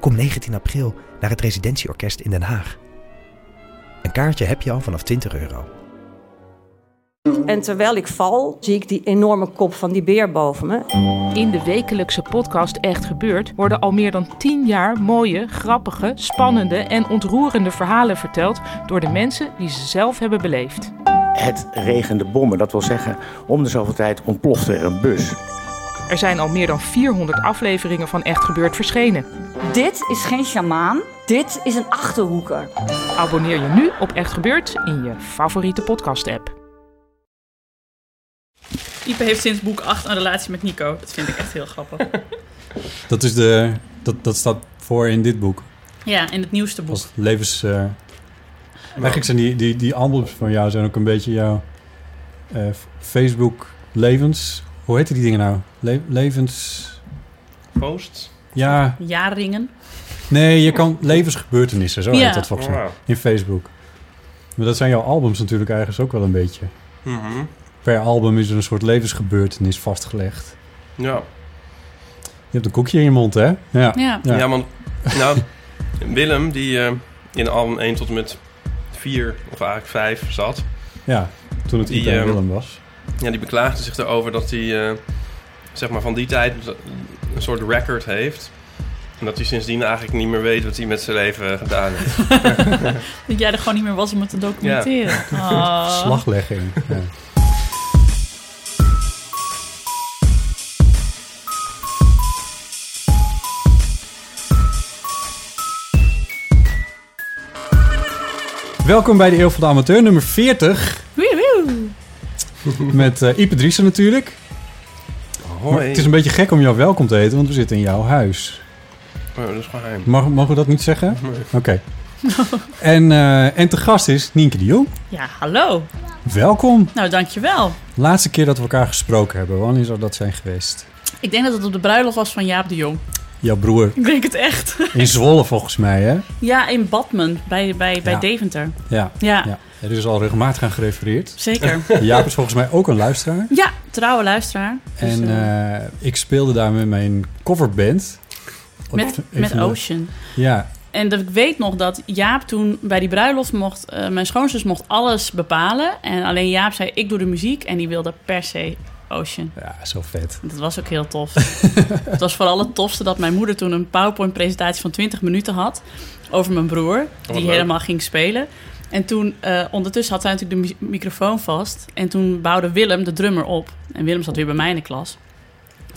Kom 19 april naar het Residentieorkest in Den Haag. Een kaartje heb je al vanaf 20 euro. En terwijl ik val, zie ik die enorme kop van die beer boven me. In de wekelijkse podcast Echt Gebeurd worden al meer dan 10 jaar mooie, grappige, spannende en ontroerende verhalen verteld door de mensen die ze zelf hebben beleefd. Het regende bommen, dat wil zeggen, om de zoveel tijd ontplofte er een bus. Er zijn al meer dan 400 afleveringen van Echt Gebeurd verschenen. Dit is geen sjamaan, dit is een achterhoeker. Abonneer je nu op Echt Gebeurd in je favoriete podcast-app. Ipe heeft sinds boek 8 een relatie met Nico. Dat vind ik echt heel grappig. Dat, is de, dat, dat staat voor in dit boek. Ja, in het nieuwste boek. Als levens... eh, Eigenlijk zijn die, die, die albums van jou zijn ook een beetje jouw eh, Facebook levens... Hoe heet die dingen nou? Le- levens... Posts? Ja, Jaarringen. nee, je kan levensgebeurtenissen, zo Ja. heet dat volgens mij, Wauw. in Facebook. Maar dat zijn jouw albums natuurlijk ergens ook wel een beetje. Mhm. Per album is er een soort levensgebeurtenis vastgelegd. Ja. Je hebt een koekje in je mond, hè? Ja. Ja. Ja, want nou, Willem, die eh, in album 1 tot en met 4, of eigenlijk 5 zat, Ja, toen het Die, ehm, Willem was. Ja, die beklaagde zich erover dat hij, eh, zeg maar, van die tijd een soort record heeft. En dat hij sindsdien eigenlijk niet meer weet wat hij met zijn leven gedaan heeft. Dat jij er gewoon niet meer was om het te documenteren. Oh. Slaglegging. Ja. Welkom bij de Eeuw van de Amateur, nummer 40. Woe, woe. Met eh Ipe Driessen natuurlijk. Maar het is een beetje gek om jou welkom te heten, want we zitten in jouw huis. Oh, dat is geheim. Mag, mogen we dat niet zeggen? Nee. Oké. en, eh, en te gast is Nienke de Jong. Ja, hallo. Welkom. Nou, dankjewel. Laatste keer dat we elkaar gesproken hebben. Wanneer zou dat zijn geweest? Ik denk dat het op de bruiloft was van Jaap de Jong. Jouw broer. Ik denk het echt. In Zwolle volgens mij, hè? Ja, in Badmen, bij, bij, bij. Deventer. Ja. Ja, ja. Er is al regelmatig aan gerefereerd. zeker. Jaap is volgens mij ook een luisteraar. Ja, trouwe luisteraar. Dus, en eh, eh, ik speelde daar met mijn coverband. met, met de- Ocean. Ja, En dat ik weet nog dat Jaap toen bij die bruiloft mocht... eh, mijn schoonzus mocht alles bepalen. En alleen Jaap zei, ik doe de muziek. En die wilde per se Ocean. ja, zo vet. Dat was ook heel tof. het was vooral het tofste dat mijn moeder toen een PowerPoint-presentatie van 20 minuten had... over mijn broer, die leuk. helemaal ging spelen. En toen, eh, ondertussen had zij natuurlijk de mi- microfoon vast. En toen bouwde Willem, de drummer, op. En Willem zat weer bij mij in de klas.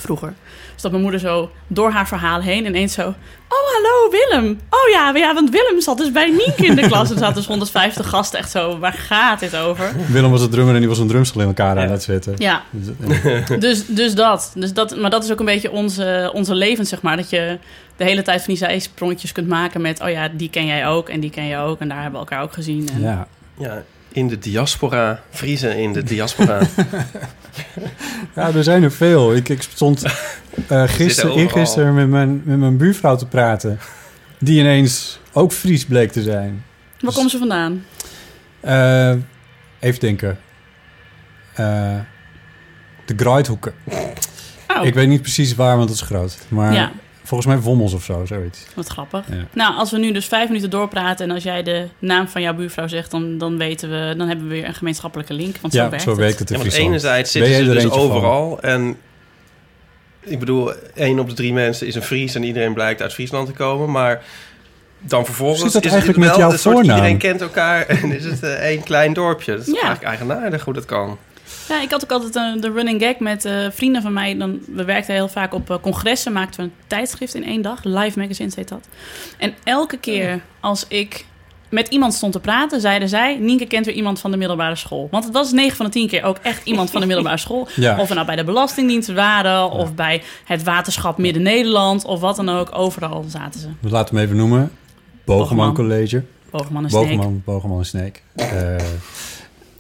Vroeger. Dus dat mijn moeder zo door haar verhaal heen ineens zo... Oh, hallo Willem. Oh ja, ja, want Willem zat dus bij Nienke in de klas. En er zaten dus 150 gasten echt zo... Waar gaat dit over? Willem was de drummer en die was een drumstel in elkaar aan het zetten. Ja, Dus, dus, dus dat. Dus dat. Maar dat is ook een beetje onze, onze leven, zeg maar. Dat je de hele tijd van die zijsprongetjes kunt maken met... oh ja, die ken jij ook en die ken jij ook. En daar hebben we elkaar ook gezien. En, ja. Ja, in de diaspora. Vriezen in de diaspora. ja, er zijn er veel. Ik, ik stond eh gisteren, eergisteren met mijn, met mijn buurvrouw te praten. Die ineens ook Fries bleek te zijn. Waar komen ze vandaan? Eh, even denken. Eh, de Gruithoeken. Oh, Ik weet niet precies waar, want het is groot. Maar Ja. Volgens mij Wommels of zo, zoiets. wat grappig. Ja. Nou, als we nu dus vijf minuten doorpraten... en als jij de naam van jouw buurvrouw zegt... dan, dan weten we, dan hebben we weer een gemeenschappelijke link. Want zo ja, werkt zo het. werkt het Ja, in want Friesland. enerzijds zitten ze er dus van? overal. En ik bedoel, één op de drie mensen is een Fries en iedereen blijkt uit Friesland te komen. Maar dan vervolgens Zit dat is eigenlijk het wel met jouw soort voornaam? iedereen kent elkaar en is het eh, één klein dorpje. Dat is Ja. eigenlijk eigenaardig hoe dat kan. Ja, ik had ook altijd een, de running gag met eh, vrienden van mij. Dan, we werkten heel vaak op eh, congressen, maakten we een tijdschrift in één dag. Live Magazines heet dat. En elke keer als ik met iemand stond te praten, zeiden zij... Nienke kent weer iemand van de middelbare school. Want het was 9 van de 10 keer ook echt iemand van de middelbare school. Ja. Of we nou bij de Belastingdienst waren... of bij het waterschap Midden-Nederland... of wat dan ook. Overal zaten ze. We laten hem even noemen. Bogeman College. Bogeman en Sneek. Bogeman, Bogeman en Sneek. Eh,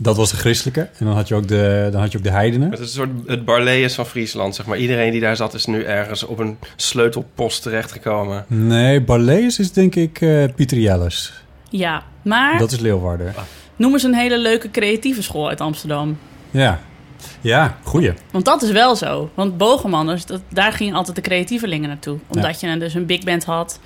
dat was de christelijke. En dan had je ook de, dan had je ook de heidenen. Het is een soort het Barlees van Friesland, zeg maar. Iedereen die daar zat is nu ergens op een sleutelpost terechtgekomen. Nee, Barlees is denk ik eh Pieter Jelles. Ja, maar Dat is Leeuwarden. noem eens een hele leuke creatieve school uit Amsterdam. Ja. Ja, goeie. Want dat is wel zo. Want Bogemanners, dat, daar gingen altijd de creatievelingen naartoe. Omdat je dus een big band had.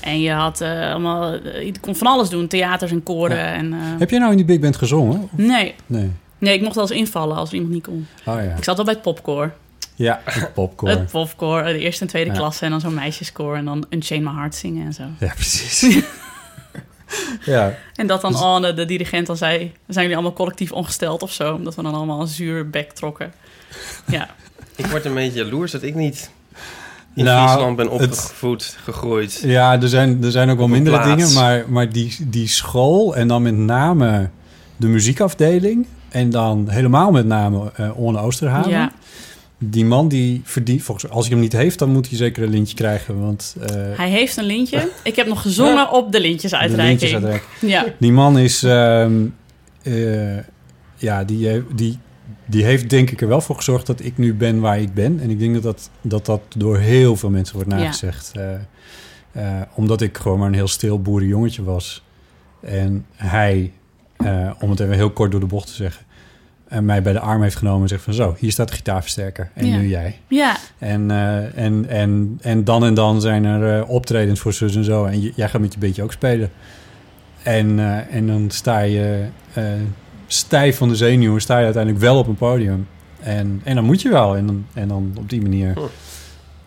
En je had eh, allemaal... eh, je kon van alles doen. Theaters en koren. Ja. En, eh, Heb jij nou in die big band gezongen? Of- Nee. Nee. Nee, ik mocht wel eens invallen als iemand niet kon. Oh ja. Ik zat wel bij het popcore. Ja, het popcorn. Het popcore, de eerste en tweede Ja. klasse. En dan zo'n meisjeskoor. En dan Unchain My Heart zingen en zo. Ja, precies. ja. En dat dan Dus- Anne, de dirigent, dan zei... zijn jullie allemaal collectief ongesteld of zo? Omdat we dan allemaal een zuur bek trokken. Ja. Ik word een beetje jaloers dat ik niet in Nou, Friesland ben het- opgevoed, gegroeid. Ja, er zijn, er zijn ook wel mindere plaats. dingen, maar, maar die, die school en dan met name de muziekafdeling en dan helemaal met name eh Orne Oosterhaven. Ja. Die man die verdient, volgens als hij hem niet heeft, dan moet hij zeker een lintje krijgen, want eh, Hij heeft een lintje. Ik heb nog gezongen op de de lintjesuitreiking. lintjes uitreiken. Ja. Die man is, ehm, eh, ja, die, die, die heeft denk ik er wel voor gezorgd dat ik nu ben waar ik ben. En ik denk dat dat, dat, dat door heel veel mensen wordt Ja. nagezegd. Eh, eh, omdat ik gewoon maar een heel stil boerenjongetje was. En hij, eh, om het even heel kort door de bocht te zeggen... en mij bij de arm heeft genomen en zegt van... zo, hier staat de gitaarversterker en Ja. nu jij. Ja. En, en, en, en dan en dan zijn er optredens voor zus en zo. En jij gaat met je beetje ook spelen. En, en dan sta je stijf van de zenuwen, sta je uiteindelijk wel op een podium. En, en dan moet je wel. En dan, en dan op die manier. Hm.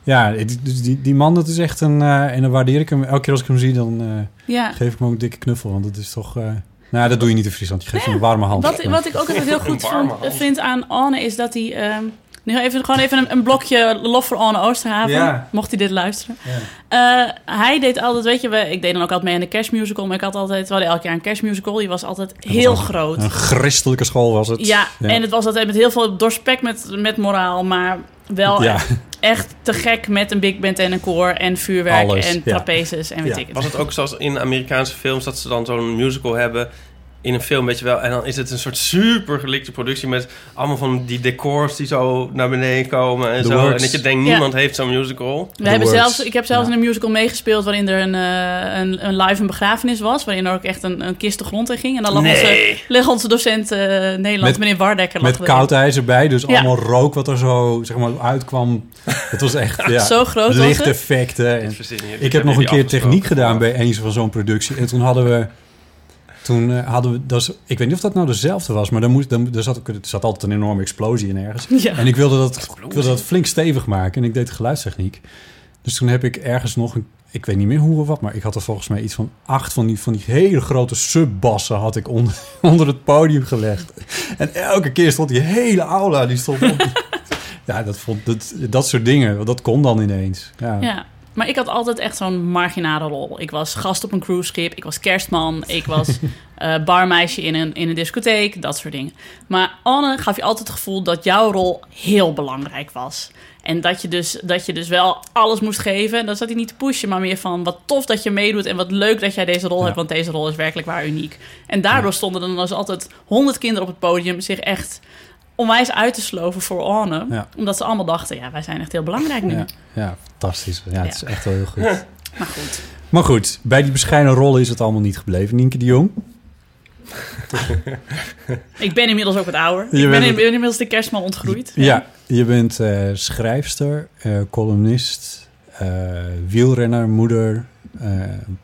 Ja, dus die, die man, dat is echt een... eh, en dan waardeer ik hem. Elke keer als ik hem zie, dan eh, Ja. geef ik hem ook een dikke knuffel. Want het is toch... eh, nou, dat doe je niet in Friesland. Je geeft hem een warme hand. Wat, wat ik ook altijd heel goed vond- vind aan Anne is dat hij... ehm, nu even, gewoon even een, een blokje lof voor Anne Oosterhaven. Ja. Mocht hij dit luisteren. Ja. Eh, hij deed altijd, weet je, we, ik deed dan ook altijd mee aan de kerstmusical. Maar ik had altijd, we hadden elk jaar een kerstmusical. Die was altijd heel een- groot. Een christelijke school was het. Ja, en het was altijd met heel veel doorspekt met, met moraal. Maar wel Ja. echt te gek met een big band en een koor en vuurwerk Alles, en ja. trapezes en weet Ja. ik het. Was het ook zoals in Amerikaanse films dat ze dan zo'n musical hebben in een film, weet je wel? En dan is het een soort super gelikte productie met allemaal van die decors die zo naar beneden komen en The zo. works. En dat je denkt, Ja. niemand heeft zo'n musical. We hebben works. zelfs, ik heb zelfs Ja. in een musical meegespeeld waarin er een, eh, een, een live een begrafenis was. Waarin er ook echt een, een kist de grond in ging. En dan lag, onze, lag onze docent eh Nederlands, Met- meneer Wardekker. lag Met erin. koud ijs erbij, dus Ja. allemaal rook wat er zo zeg maar, uitkwam. Het was echt ja, Zo groot lichteffecten. En Ik ik heb nog een keer techniek gedaan bij een van zo'n productie. En toen hadden we... Toen eh, hadden we... Dat is, ik weet niet of dat nou dezelfde was, maar dan moest, dan, er, zat, er zat altijd een enorme explosie in ergens. Ja. En ik wilde, dat, ik wilde dat flink stevig maken. En ik deed geluidstechniek. Dus toen heb ik ergens nog een... Ik weet niet meer hoe of wat, maar ik had er volgens mij iets van acht van die, van die hele grote subbassen had ik onder, onder het podium gelegd. En elke keer stond die hele aula, die stond op. ja, dat, vond, dat, dat soort dingen, dat kon dan ineens. Ja. Ja. Maar ik had altijd echt zo'n marginale rol. Ik was gast op een cruiseschip, ik was kerstman, ik was eh, barmeisje in een, in een discotheek, dat soort dingen. Maar Anne gaf je altijd het gevoel dat jouw rol heel belangrijk was. En dat je dus, dat je dus wel alles moest geven. En dan zat hij niet te pushen, maar meer van wat tof dat je meedoet en wat leuk dat jij deze rol Ja. hebt, want deze rol is werkelijk waar uniek. En daardoor stonden er dan dus altijd honderd kinderen op het podium zich echt onwijs uit te sloven voor Anne. Ja. Omdat ze allemaal dachten, ja, wij zijn echt heel belangrijk nu. Ja, ja, fantastisch. Ja, het is echt wel heel goed. Maar goed. Maar goed, bij die bescheiden rollen is het allemaal niet gebleven. Nienke de Jong. Ik ben inmiddels ook wat ouder. Je ik ben, het- inmiddels de kerstman ontgroeid. Ja, je bent eh, schrijfster, eh, columnist, eh, wielrenner, moeder,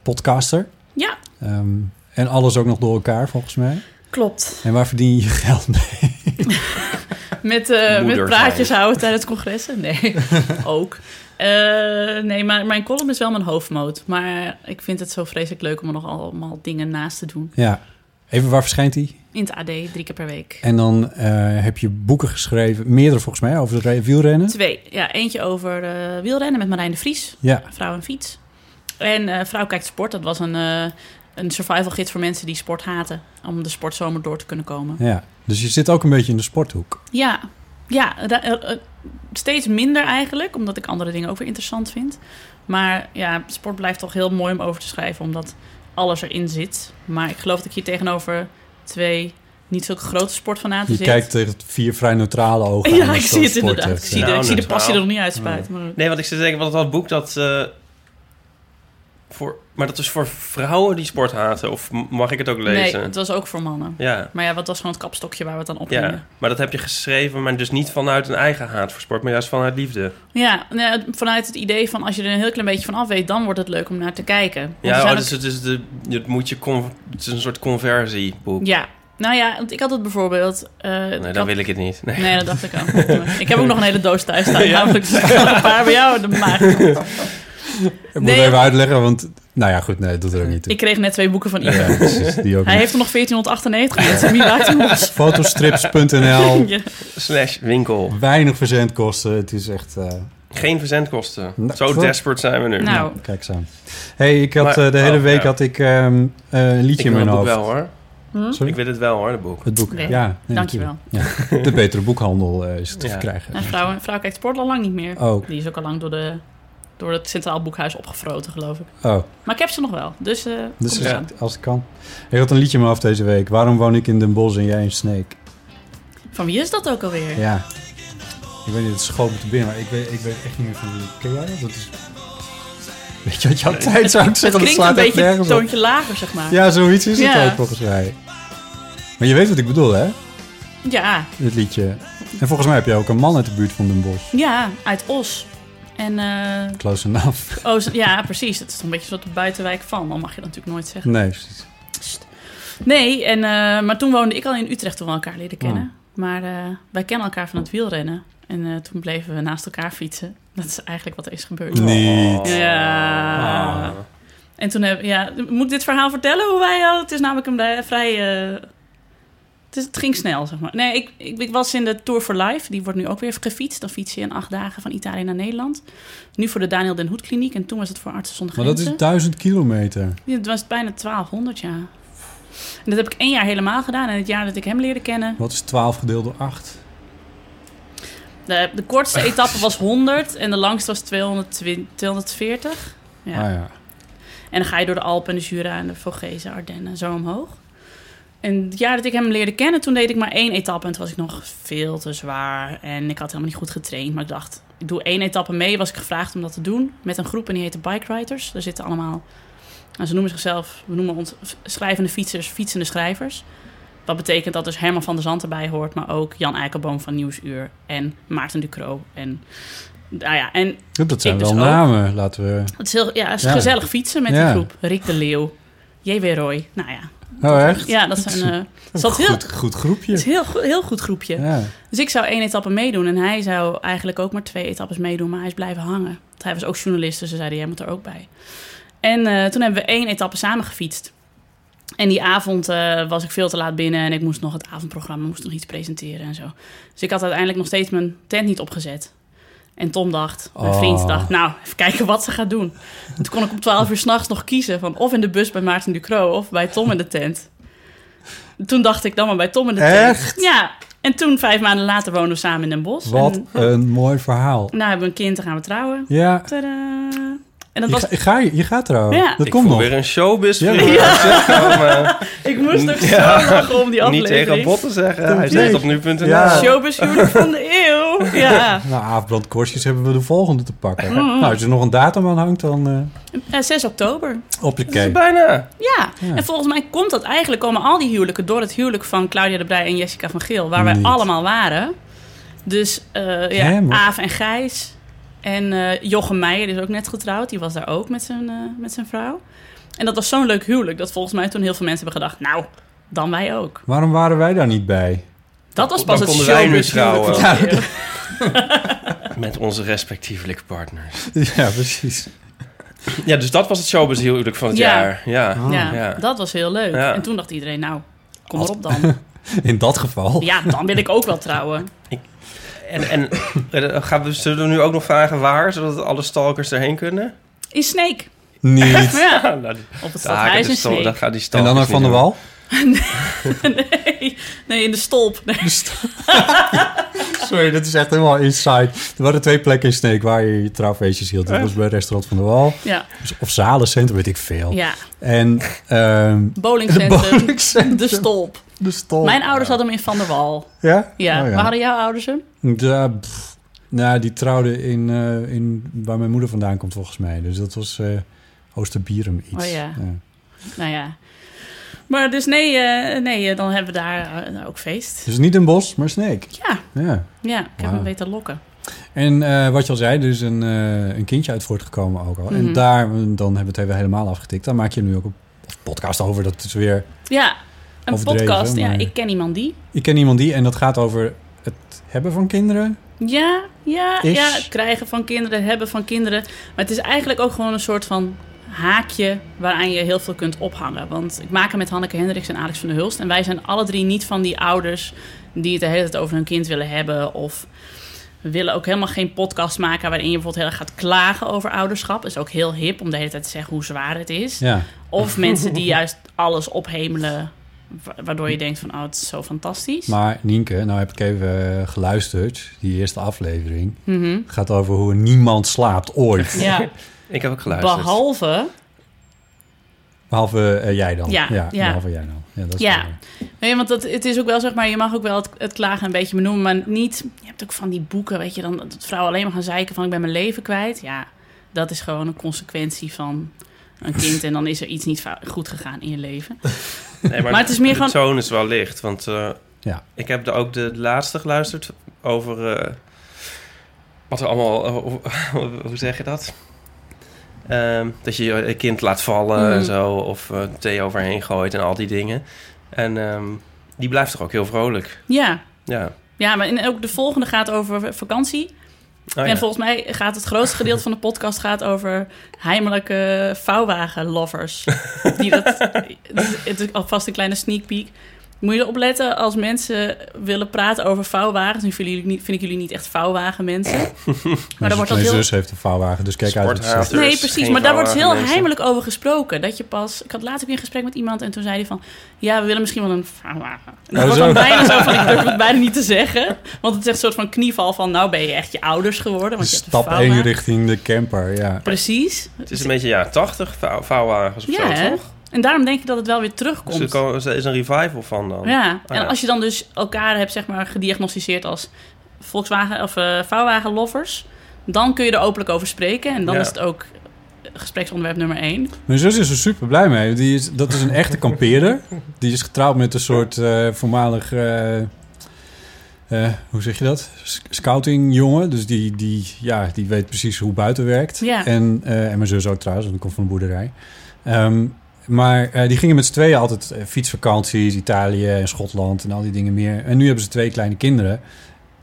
podcaster. Ja, Ehm, en alles ook nog door elkaar, volgens mij. Klopt. En waar verdien je je geld mee? Met, eh, met praatjes houden tijdens congressen? Nee, ook. Eh, nee, maar mijn column is wel mijn hoofdmoot. Maar ik vind het zo vreselijk leuk om er nog allemaal dingen naast te doen. Ja, even waar verschijnt die? In het AD, drie keer per week. En dan eh, heb je boeken geschreven, meerdere volgens mij, over het wielrennen. Twee. Ja, eentje over eh, wielrennen met Marijn de Vries. Ja, Vrouw en fiets. En eh, Vrouw kijkt sport. Dat was een, eh, een survival gids voor mensen die sport haten. Om de sportzomer door te kunnen komen. ja. Dus je zit ook een beetje in de sporthoek. Ja, ja eh, eh, steeds minder eigenlijk, omdat ik andere dingen ook weer interessant vind. Maar ja, sport blijft toch heel mooi om over te schrijven, omdat alles erin zit. Maar ik geloof dat ik hier tegenover twee niet zulke grote sportfanaten Je zit. kijkt tegen vier vrij neutrale ogen aan ja, ik zie het inderdaad. Ik zie, de, ik zie de neutraal. passie er nog niet uitspuiten. Maar... Nee, want ik zit te denken, wat dat boek dat... eh, voor, maar dat is voor vrouwen die sport haten? Of mag ik het ook Nee, lezen? het was ook voor mannen. Ja, Maar ja, wat was gewoon het kapstokje waar we het dan op ja, maar dat heb je geschreven, maar dus niet vanuit een eigen haat voor sport, maar juist vanuit liefde. Ja, nou ja, vanuit het idee van als je er een heel klein beetje van af weet, dan wordt het leuk om naar te kijken. Want Ja, oh, ook- dus het is, de, het moet je het is een soort conversieboek. ja, nou ja, want ik had het bijvoorbeeld. eh, Nee, dan had- wil ik het niet. Nee. Nee, dat dacht ik al. ik heb ook nog een hele doos thuis staan. Ja. Namelijk dus een paar bij jou. De maag. Ik moet Nee, even uitleggen, want... Nou ja, goed, nee, dat doet er ook niet toe. Ik kreeg net twee boeken van Ivo. Ja, precies, die ook Hij niet. heeft er nog 1498 mensen. Wie maakt hem los? Fotostrips.nl, Ja. Slash winkel. weinig verzendkosten. Het is echt... eh, Geen verzendkosten. Nou, Zo voor- desperate zijn we nu. Nou, Kijk eens aan. hey, ik had Maar- eh, de hele oh, week ja. had ik ehm, eh, een ik liedje in wil mijn het boek hoofd. wel hoor. hm? Sorry? Ik wil het wel hoor, het boek. Het boek, Nee, ja. nee, dankjewel. Ja. De betere boekhandel is het te Ja. verkrijgen. En vrouw, vrouw kijkt sport al lang niet meer. Oh, Die is ook al lang door, de, door het Centraal Boekhuis opgefroten, geloof ik. oh. Maar ik heb ze nog wel. Dus, eh Dus ja, als het kan. Ik had een liedje in mijn hoofd deze week. Waarom woon ik in Den Bosch en jij in Sneek? Van wie is dat ook alweer? Ja. Ik weet niet, het schoot me te binnen, maar ik weet, ik weet echt niet meer van wie. Ken jij dat? Dat is... Weet je wat jouw tijd zou ik Het zeggen? Dat klinkt een slaat beetje een op. toontje lager, zeg maar. Ja, zoiets is het ook volgens mij. Maar je weet wat ik bedoel, hè? Ja, Dit liedje. En volgens mij heb je ook een man uit de buurt van Den Bosch. ja, uit Os. En, eh, Close enough. oh, ja, precies. Het is toch een beetje zo de buitenwijk van. Dan mag je dat natuurlijk nooit zeggen. Nee, precies. Nee, en, eh, maar toen woonde ik al in Utrecht toen we elkaar leren kennen. Oh. Maar eh, wij kennen elkaar van het wielrennen. En eh, toen bleven we naast elkaar fietsen. Dat is eigenlijk wat er is gebeurd. Niet. Ja. Ah. En toen heb ja, moet ik dit verhaal vertellen hoe wij al. Het is namelijk een eh, vrij. Het, ging snel, zeg maar. Nee, ik, ik, ik was in de Tour for Life. Die wordt nu ook weer gefietst. Dan fiets je in acht dagen van Italië naar Nederland. Nu voor de Daniel Den Hoed Kliniek. En toen was het voor Artsen zonder Maar dat Grenzen. is duizend kilometer. Ja, Het was bijna 1200, ja. En dat heb ik één jaar helemaal gedaan. En het jaar dat ik hem leerde kennen. Wat is 12 gedeeld door 8? De, de kortste etappe was 100 en de langste was 220, 240. Ja. Ah ja. En dan ga je door de Alpen en de Jura en de Vogese, Ardennen, zo omhoog. En het jaar dat ik hem leerde kennen, toen deed ik maar één etappe. En toen was ik nog veel te zwaar. En ik had helemaal niet goed getraind. Maar ik dacht, ik doe één etappe mee. Was ik gevraagd om dat te doen. Met een groep en die heette Bike Riders. Daar zitten allemaal, nou, ze noemen zichzelf, we noemen ons schrijvende fietsers, fietsende schrijvers. Dat betekent dat dus Herman van der Zand erbij hoort. Maar ook Jan Eikelboom van Nieuwsuur. En Maarten Ducro. En, nou ja, en Dat zijn wel dus ook. namen, laten we... het is heel ja, het is Ja. gezellig fietsen met Ja. die groep. Rick de Leeuw, J.W. Roy. Nou ja, Oh, echt? ja, dat zijn. eh, het zat heel, Goed, goed groepje. het is een heel, goed- heel goed groepje. Ja. Dus ik zou één etappe meedoen en hij zou eigenlijk ook maar twee etappes meedoen, maar hij is blijven hangen. Want hij was ook journalist, dus ze zeiden: jij moet er ook bij. En eh, toen hebben we één etappe samen gefietst. En die avond eh, was ik veel te laat binnen en ik moest nog het avondprogramma, moest nog iets presenteren en zo. Dus ik had uiteindelijk nog steeds mijn tent niet opgezet. En Tom dacht, mijn Oh. vriend dacht, nou, even kijken wat ze gaat doen. En toen kon ik om 12 uur s'nachts nog kiezen van of in de bus bij Maarten Ducro of bij Tom in de tent. Toen dacht ik dan maar bij Tom in de tent. Echt? Ja. En toen, vijf maanden later, woonden we samen in Den Bosch. Wat En, een mooi verhaal. nou, hebben we een kind en gaan we trouwen. Ja, Tadaa. En dat je, was... ga, je, ga, je gaat trouwen. Ja. Dat ik komt voel nog. weer een showbiz Ja. vriend. Ja. Ik moest ook Ja. zo lachen om die Niet tegen aflevering. Bot te zeggen. Hij zit op nu.nl. Ja. Showbestuurder van de Ja. Nou, afbrandkorstjes hebben we de volgende te pakken. Mm. Nou, als er nog een datum aan hangt, dan eh, Eh, 6 oktober. op je Dat is cake. bijna. Ja. Ja. En volgens mij komt dat eigenlijk, komen al die huwelijken door het huwelijk van Claudia de Brij en Jessica van Geel, waar wij allemaal waren. Dus eh ja, Aaf en Gijs. En eh Jochem Meijer is ook net getrouwd. Die was daar ook met zijn, eh, met zijn vrouw. En dat was zo'n leuk huwelijk dat volgens mij toen heel veel mensen hebben gedacht... nou, dan wij ook. Waarom waren wij daar niet bij? Dat was Dan pas het nu huwelijk trouwen. de. Met onze respectievelijke partners. Ja, precies. Ja, dus dat was het showbiz huwelijk van het Ja. jaar. Ja. Ah. Ja, Ja. dat was heel leuk. Ja. En toen dacht iedereen, nou, kom erop dan. In dat geval. Ja, dan wil ik ook wel trouwen. En, en eh, gaan we, zullen we nu ook nog vragen waar, zodat alle stalkers erheen kunnen? In. Niet. Ja, Ja, nou, die- op het daar, stadhuis de gaan die En dan naar niet Van der doen. Wal? nee, nee, in de stolp. Nee. Sorry, dat is echt helemaal inside. Er waren twee plekken in Sneek waar je je trouwfeestjes hield. Dat was bij restaurant Van der Wal. Ja, Of zalencentrum, weet ik veel. ja. En ehm Bowlingcentrum. De stolp. de stol. Mijn ouders hadden hem in Van der Wal. Ja? Ja. Oh, Waar hadden jouw ouders hem? Ja, pff. nou, die trouwde in, eh, in waar mijn moeder vandaan komt volgens mij. Dus dat was eh Oosterbierum iets. Oh ja. Nou ja. Maar dus nee, eh, nee eh, dan hebben we daar eh, ook feest. Dus niet een bos, maar Sneek. Ja, Ja. ja. Ik heb hem weten lokken. En wat je al zei, er is een, eh, een kindje uit voortgekomen ook al. En Mhm. daar, dan hebben we het even helemaal afgetikt. Daar maak je nu ook een podcast over. Dat is weer... Ja, een podcast. Ja, ik ken iemand die. Ik ken iemand die en dat gaat over het hebben van kinderen. Ja, ja, ja, het krijgen van kinderen, het hebben van kinderen. Maar het is eigenlijk ook gewoon een soort van haakje waaraan je heel veel kunt ophangen. Want ik maak hem met Hanneke Hendricks en Alex van der Hulst. En wij zijn alle drie niet van die ouders die het de hele tijd over hun kind willen hebben. Of we willen ook helemaal geen podcast maken waarin je bijvoorbeeld heel erg gaat klagen over ouderschap. Dat is ook heel hip om de hele tijd te zeggen hoe zwaar het is. Ja. Of mensen die juist alles ophemelen, wa- waardoor je denkt van oh, het is zo fantastisch. Maar Nienke, nou heb ik even eh, geluisterd. Die eerste aflevering. Mhm. Gaat over hoe niemand slaapt ooit. Ja, Ik heb ook geluisterd. behalve Behalve eh, jij dan. Ja, ja. behalve jij dan. Ja, dat is Ja. Nee, want dat, het is ook wel, zeg maar, je mag ook wel het, het klagen een beetje benoemen, maar niet... Je hebt ook van die boeken, weet je, dan dat vrouwen alleen maar gaan zeiken van ik ben mijn leven kwijt. Ja, dat is gewoon een consequentie van een kind en dan is er iets niet goed gegaan in je leven. Nee, Maar het is meer de gewoon- toon is wel licht. Want eh, Ja. ik heb er ook de laatste geluisterd over... eh, wat er allemaal... hoe, hoe zeg je dat? Ehm, dat je je kind laat vallen Mhm. en zo. Of eh, thee overheen gooit en al die dingen. En ehm, die blijft toch ook heel vrolijk. Ja, Ja. ja maar en ook de volgende gaat over vakantie. Oh, en ja. volgens mij gaat het grootste gedeelte van de podcast gaat over heimelijke vouwwagen-lovers. Die dat, het is alvast een kleine sneak peek. Moet je erop letten als mensen willen praten over vouwwagens. Nu vinden jullie niet, vind ik jullie niet echt vouwwagenmensen. Maar Mijn, daar wordt dat mijn heel... zus heeft een vouwwagen, dus kijk uit Nee, precies. geen Maar daar wordt heel heimelijk over gesproken. Dat je pas... Ik had laatst ook een gesprek met iemand en toen zei hij van... Ja, we willen misschien wel een vouwwagen. En dat Oh, wordt dan bijna zo van... Ik durf het bijna niet te zeggen. Want het is echt een soort van knieval van... Nou ben je echt je ouders geworden. Want je hebt een Stap 1 vouwwagen. richting de camper, ja. Precies. Het is een beetje, ja, 80 vouw, vouwwagens of Ja, zo, hè? toch? En daarom denk ik dat het wel weer Dus terugkomt. er ko- er is een revival van dan. Ja, Ah, en ja. als je dan dus elkaar hebt zeg maar, gediagnosticeerd als Volkswagen of eh vouwwagen lovers, dan kun je er openlijk over spreken. En dan Ja. is het ook gespreksonderwerp nummer één. Mijn zus is er super blij mee. Die is, dat is een echte kampeerder. Die is getrouwd met een soort eh, voormalig... eh, eh, hoe zeg je dat? Scouting jongen. Dus die, die, ja, die weet precies hoe buiten werkt. Ja. En, eh, en mijn zus ook trouwens, want die komt van een boerderij. Ehm, maar eh, die gingen met z'n tweeën altijd eh, fietsvakanties, Italië en Schotland en al die dingen meer. En nu hebben ze twee kleine kinderen.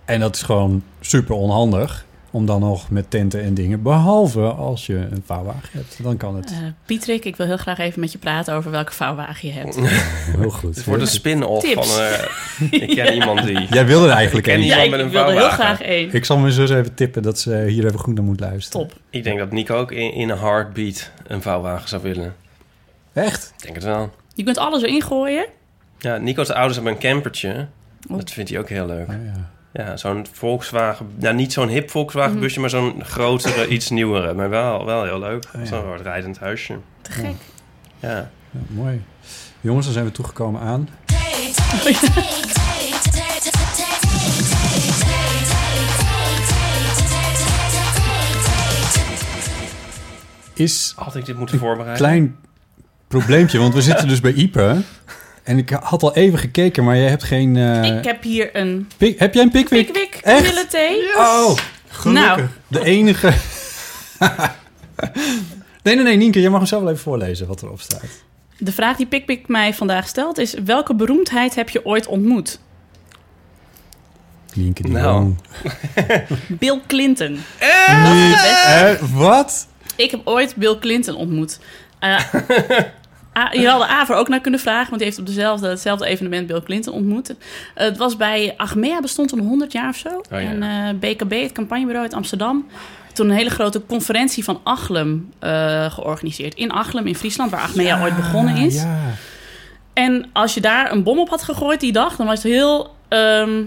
En dat is gewoon super onhandig. Om dan nog met tenten en dingen. Behalve als je een vouwwagen hebt. Dan kan het. Eh Pietrik, ik wil heel graag even met je praten over welke vouwwagen je hebt. Heel goed. Het wordt een spin-off van... eh, ik ken iemand die... Jij wilde er eigenlijk Ik ken een. iemand Ja, met ik een wilde heel vouwwagen. graag één. Ik zal mijn zus even tippen dat ze hier even goed naar moet luisteren. Top. Ik denk dat Nico ook in, in een heartbeat een vouwwagen zou willen. Echt? Ik denk het wel. Je kunt alles erin gooien. Ja, Nico's ouders hebben een campertje. Oh. Dat vindt hij ook heel leuk. Oh, ja. Ja, zo'n Volkswagen... Nou, niet zo'n hip Volkswagen Mhm. busje, maar zo'n grotere, iets nieuwere. Maar wel, wel heel leuk. Oh, ja. Zo'n rijdend huisje. Te gek. Ja. Ja, mooi. Jongens, dan zijn we toegekomen aan. Is Had ik dit moeten voorbereiden? klein probleempje, want we zitten dus bij Ipe. En ik had al even gekeken, maar jij hebt geen... eh, ik heb hier een pik- heb jij een Pickwick? Pickwick Echt? thee. Oh, gelukkig. Nou. De enige... nee, nee, nee, Nienke, jij mag hem zelf wel even voorlezen wat erop staat. De vraag die Pickwick mij vandaag stelt is... welke beroemdheid heb je ooit ontmoet? Nienke, die Nou. Bill Clinton. Niet, eh, wat? Ik heb ooit Bill Clinton ontmoet. Eh, A- je hadden Aver ook naar kunnen vragen, want die heeft op dezelfde, hetzelfde evenement Bill Clinton ontmoet. Eh, het was bij Achmea, bestond toen 100 jaar of zo. Oh ja. En eh, BKB, het campagnebureau uit Amsterdam, toen een hele grote conferentie van Achlem eh, georganiseerd. In Achlem in Friesland, waar Achmea ooit begonnen is. Ja. En als je daar een bom op had gegooid die dag, dan was het heel... ehm,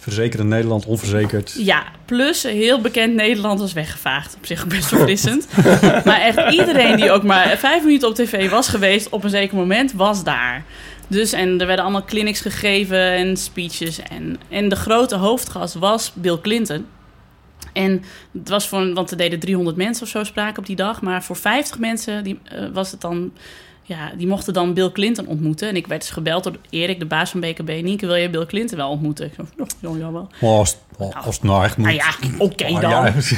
Verzekerd in Nederland, onverzekerd. ja, plus heel bekend Nederland was weggevaagd. Op zich best verfrissend. maar echt iedereen die ook maar vijf minuten op tv was geweest op een zeker moment, was daar. Dus en er werden allemaal clinics gegeven en speeches. En, en de grote hoofdgast was Bill Clinton. En het was voor, want er deden 300 mensen of zo spraken op die dag. Maar voor 50 mensen die, eh, was het dan, ja, die mochten dan Bill Clinton ontmoeten. En ik werd dus gebeld door Erik, de baas van BKB. Nienke, wil je Bill Clinton wel ontmoeten? Ik zei, ja, ja, wel. Maar als, als het nou echt moet... Nou ja, oké Ah, dan. ja.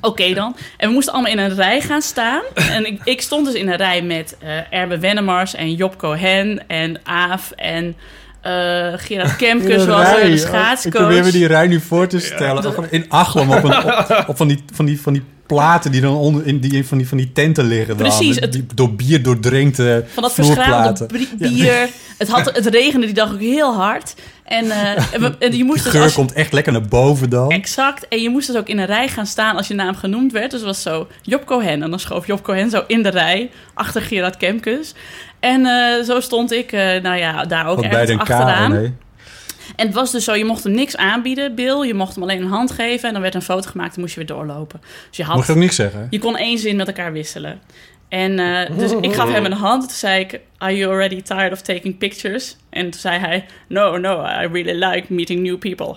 Oké dan. En we moesten allemaal in een rij gaan staan. En ik, ik stond dus in een rij met eh Erbe Wennemars en Job Cohen en Aaf en eh Gerard was er, rij. de Ik schaatscoach. probeer me die rij nu voor te stellen. Gewoon In Achlem op, een, op, op van, die, van, die, van die platen die dan onder in die, van, die, van die tenten liggen. dan. Precies, Met het- die door bier doordrenkte Van dat verschraande bier. Het, had, het regende die dag ook heel hard. En, eh, en je moest De dus geur als- komt echt lekker naar boven dan. Exact. En je moest dus ook in een rij gaan staan als je naam genoemd werd. Dus het was zo Job Cohen. En dan schoof Job Cohen zo in de rij achter Gerard Kemkes. En eh, zo stond ik, eh, nou ja, daar ook Wat ergens de achteraan. KO, nee. En het was dus zo, je mocht hem niks aanbieden, Bill. Je mocht hem alleen een hand geven en dan werd een foto gemaakt en moest je weer doorlopen. Dus je, Mocht je had, ook niks zeggen? je kon één zin met elkaar wisselen. En eh, dus ik gaf hem een hand. Toen zei ik, are you already tired of taking pictures? En toen zei hij, no, no, I really like meeting new people.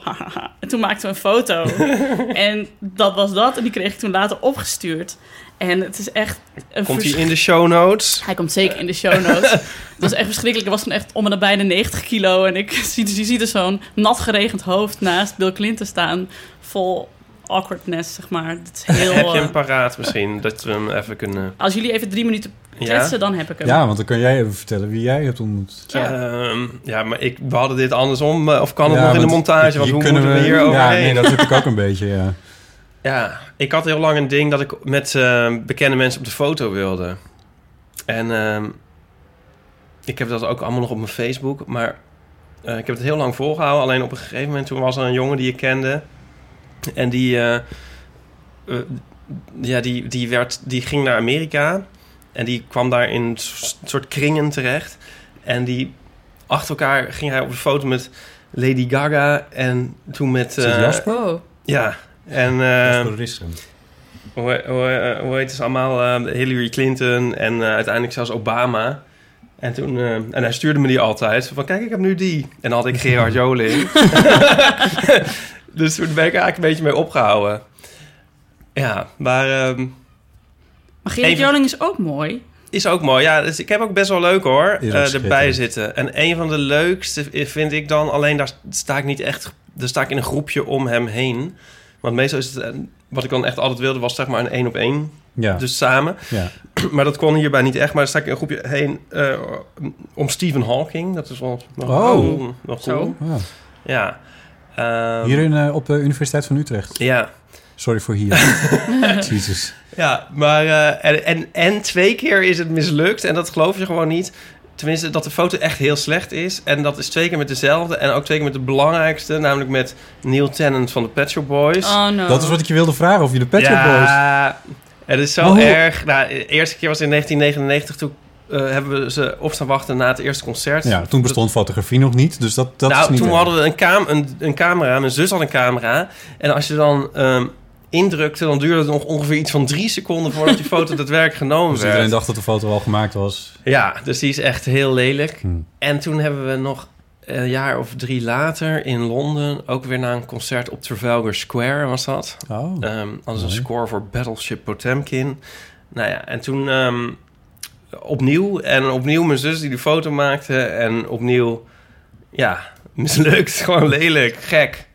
en toen maakten we een foto. en dat was dat. En die kreeg ik toen later opgestuurd. En het is echt... Een Komt hij in de show notes? hij komt zeker in de show notes. Het was echt verschrikkelijk. Ik was toen echt om en nabij de 90 kilo. En ik zie, dus je ziet er zo'n nat geregend hoofd naast Bill Clinton staan. Vol awkwardness, zeg maar. Het is heel... Heb je eh, hem paraat misschien? Dat we hem even kunnen... als jullie even drie minuten Ja? kletsen, dan heb ik hem. Ja, want dan kan jij even vertellen wie jij hebt ontmoet. Ja. Ehm, ja, maar ik, we hadden dit andersom. eh, Of kan het Ja, nog in de montage? Want hoe kunnen moeten we hier Ja, overheen? nee, dat heb ik ook een beetje, ja. Ja, ik had heel lang een ding dat ik met eh, bekende mensen op de foto wilde. En ehm, ik heb dat ook allemaal nog op mijn Facebook. Maar eh, ik heb het heel lang volgehouden. Alleen op een gegeven moment toen was er een jongen die ik kende. En die, eh, eh, ja, die, die, werd, die ging naar Amerika. En die kwam daar in een soort kringen terecht. En die achter elkaar ging hij op de foto met Lady Gaga. En toen met... Is het eh, Jasper? Oh. Ja, en... eh, Jasper hoe, hoe, hoe heet het allemaal? eh, Hillary Clinton en eh, uiteindelijk zelfs Obama. En, toen, eh, en hij stuurde me die altijd. Van, kijk, ik heb nu die. En dan had ik Gerard Joling. Dus toen ben ik eigenlijk een beetje mee opgehouden. Ja, maar ehm, Maar Gerrit Even- Joling is ook mooi. is ook mooi. Ja, dus ik heb ook best wel leuk hoor, eh, erbij zitten. En een van de leukste vind ik dan... Alleen daar sta ik niet echt... Daar sta ik in een groepje om hem heen. Want meestal is het... eh, Wat ik dan echt altijd wilde was zeg maar een één op één. Ja, Dus samen. ja. Maar dat kon hierbij niet echt. Maar dan sta ik in een groepje heen eh, om Stephen Hawking. Dat is wel nog, Oh. nog, nog Zo. cool. Ja. Ja. Ehm, Hier in, eh, op de Universiteit van Utrecht. Ja. Sorry voor hier. Jezus. Ja, maar... eh, en, en, en twee keer is het mislukt. En dat geloof je gewoon niet. Tenminste, dat de foto echt heel slecht is. En dat is twee keer met dezelfde. En ook twee keer met de belangrijkste. Namelijk met Neil Tennant van de Pet Shop Boys. Oh no. Dat is wat ik je wilde vragen, of je de Pet Shop Boys... Ja, het is zo erg. Nou, de eerste keer was in 1999. Toen eh, hebben we ze op staan wachten na het eerste concert. Ja, toen bestond fotografie nog niet, dus dat, dat nou, is niet toen erg. hadden we een, een, een camera. Mijn zus had een camera. En als je dan ehm, indrukte, dan duurde het nog ongeveer iets van drie seconden voordat die foto daadwerkelijk genomen Dus werd. iedereen dacht dat de foto al gemaakt was. Ja, dus die is echt heel lelijk. Hm. En toen hebben we nog een jaar of drie later in Londen ook weer naar een concert op Trafalgar Square was dat. Oh. Ehm als een score voor Battleship Potemkin. Nou ja, en toen ehm, opnieuw. En opnieuw mijn zus die de foto maakte. En opnieuw, ja, mislukt. Gewoon lelijk, gek.